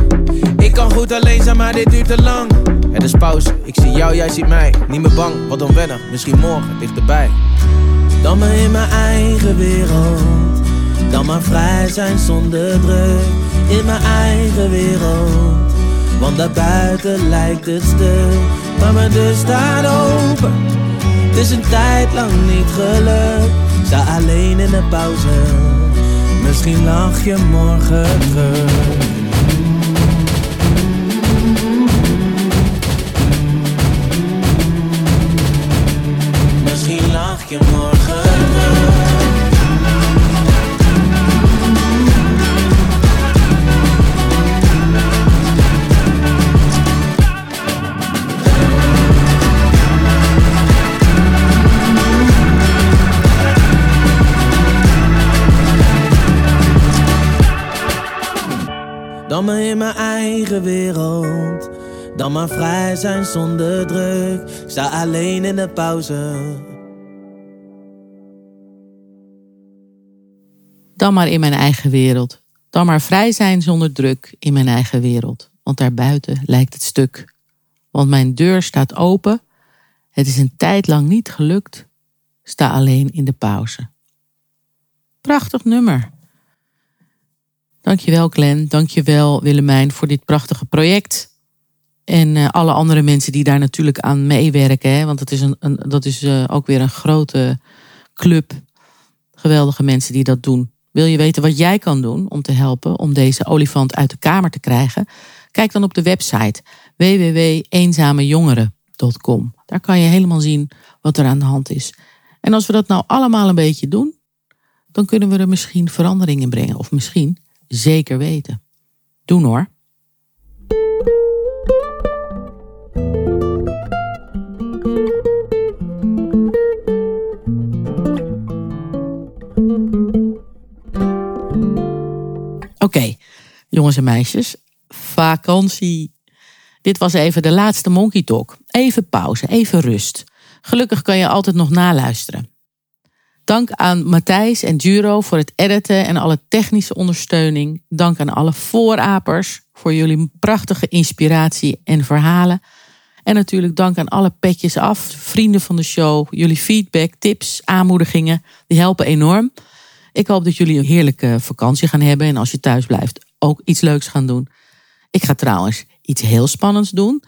Speaker 9: Ik kan goed alleen zijn, maar dit duurt te lang. Het is pauze, ik zie jou, jij ziet mij. Niet meer bang, wat dan wennen, misschien morgen, dichterbij. Dan maar in mijn eigen wereld. Dan maar vrij zijn zonder druk. In mijn eigen wereld. Want daarbuiten lijkt het stil. Maar mijn deur staat open. Het is een tijd lang niet gelukt. Sta alleen in de pauze. Misschien lach je morgen terug. Misschien lach je morgen terug. Dan maar in mijn eigen wereld. Dan maar vrij zijn zonder druk. Sta alleen in de pauze.
Speaker 2: Dan maar in mijn eigen wereld. Dan maar vrij zijn zonder druk in mijn eigen wereld. Want daarbuiten lijkt het stuk. Want mijn deur staat open. Het is een tijd lang niet gelukt. Sta alleen in de pauze. Prachtig nummer. Dankjewel Glenn, dankjewel Willemijn voor dit prachtige project. En uh, alle andere mensen die daar natuurlijk aan meewerken. Hè, want dat is, een, dat is uh, ook weer een grote club. Geweldige mensen die dat doen. Wil je weten wat jij kan doen om te helpen om deze olifant uit de kamer te krijgen? Kijk dan op de website www.eenzamejongeren.com. Daar kan je helemaal zien wat er aan de hand is. En als we dat nou allemaal een beetje doen, dan kunnen we er misschien verandering in brengen. Of misschien zeker weten. Doen hoor. Oké, jongens en meisjes, vakantie. Dit was even de laatste Monkey Talk. Even pauze, even rust. Gelukkig kan je altijd nog naluisteren. Dank aan Matthijs en Juro voor het editen en alle technische ondersteuning. Dank aan alle voorapers voor jullie prachtige inspiratie en verhalen. En natuurlijk dank aan alle petjes af, vrienden van de show. Jullie feedback, tips, aanmoedigingen, die helpen enorm. Ik hoop dat jullie een heerlijke vakantie gaan hebben. En als je thuis blijft, ook iets leuks gaan doen. Ik ga trouwens iets heel spannends doen.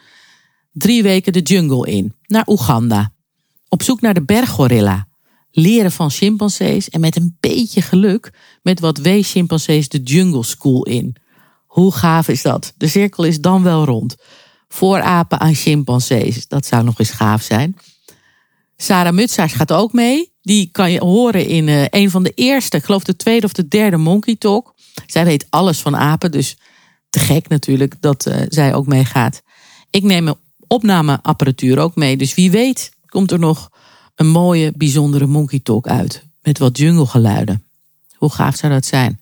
Speaker 2: Drie weken de jungle in, naar Oeganda. Op zoek naar de berggorilla leren van chimpansees en met een beetje geluk met wat W-chimpansees de Jungle School in. Hoe gaaf is dat? De cirkel is dan wel rond. Voorapen aan chimpansees, dat zou nog eens gaaf zijn. Sarah Mutsaars gaat ook mee. Die kan je horen in uh, een van de eerste, ik geloof de tweede of de derde Monkey Talk. Zij weet alles van apen, dus te gek natuurlijk dat uh, zij ook meegaat. Ik neem mijn opnameapparatuur ook mee, dus wie weet komt er nog een mooie, bijzondere Monkey Talk uit. Met wat junglegeluiden. Hoe gaaf zou dat zijn?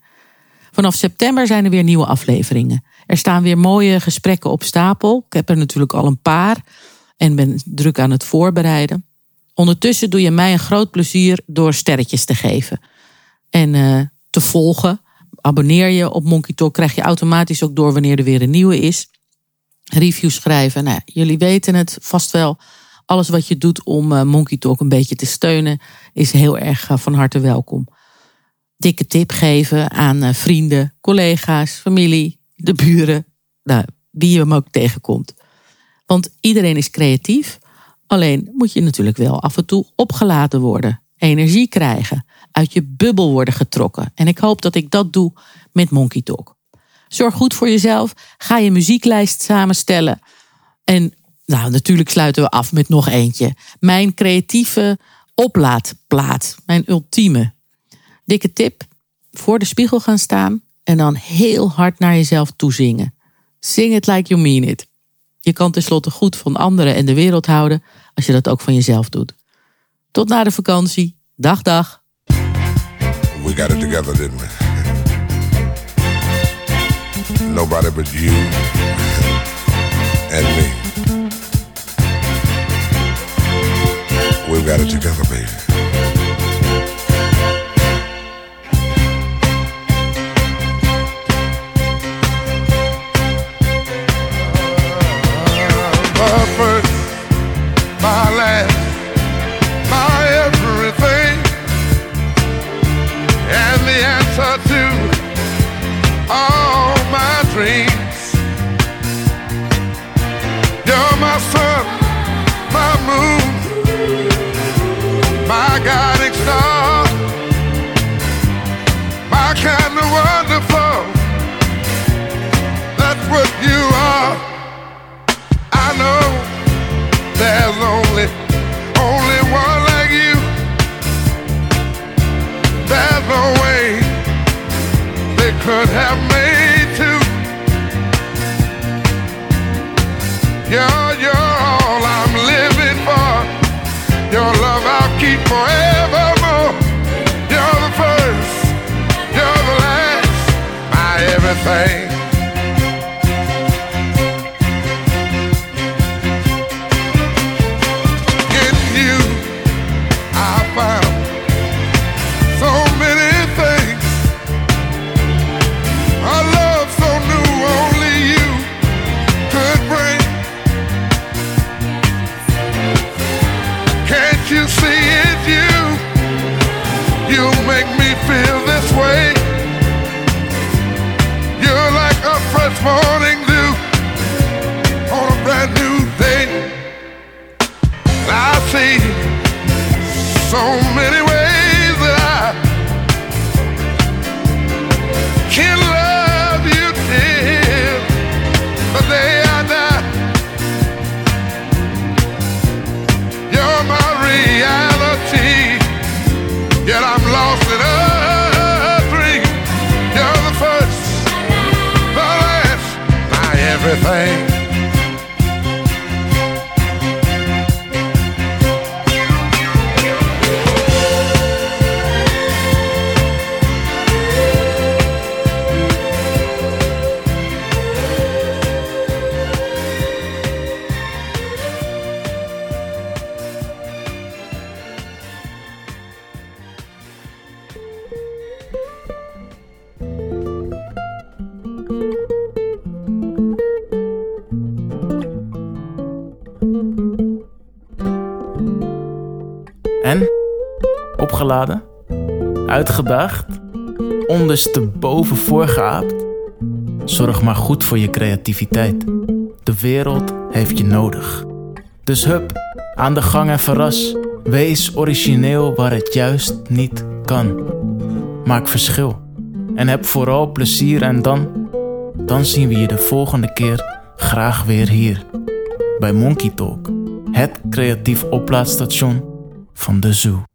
Speaker 2: Vanaf september zijn er weer nieuwe afleveringen. Er staan weer mooie gesprekken op stapel. Ik heb er natuurlijk al een paar en ben druk aan het voorbereiden. Ondertussen doe je mij een groot plezier door sterretjes te geven. En uh, te volgen. Abonneer je op Monkey Talk, krijg je automatisch ook door wanneer er weer een nieuwe is. Reviews schrijven. Nou, jullie weten het vast wel alles wat je doet om uh, Monkey Talk een beetje te steunen, is heel erg uh, van harte welkom. Dikke tip geven aan uh, vrienden, collega's, familie, de buren, nou, wie je hem ook tegenkomt. Want iedereen is creatief, alleen moet je natuurlijk wel af en toe opgeladen worden, energie krijgen, uit je bubbel worden getrokken. En ik hoop dat ik dat doe met Monkey Talk. Zorg goed voor jezelf, ga je muzieklijst samenstellen en nou, natuurlijk sluiten we af met nog eentje. Mijn creatieve oplaadplaat. Mijn ultieme. Dikke tip. Voor de spiegel gaan staan. En dan heel hard naar jezelf toe zingen. Sing it like you mean it. Je kan tenslotte goed van anderen en de wereld houden als je dat ook van jezelf doet. Tot na de vakantie. Dag, dag.
Speaker 7: We got it together, didn't we? Nobody but you and me. We've got it together, baby.
Speaker 10: my could have made two. You're, you're all I'm living for. Your love I'll keep forevermore. You're the first, you're the last, my everything.
Speaker 1: Voor je creativiteit. De wereld heeft je nodig. Dus hup, aan de gang en verras. Wees origineel waar het juist niet kan. Maak verschil. En heb vooral plezier en dan... Dan zien we je de volgende keer graag weer hier. Bij Monkey Talk. Het creatief oplaadstation van de zoo.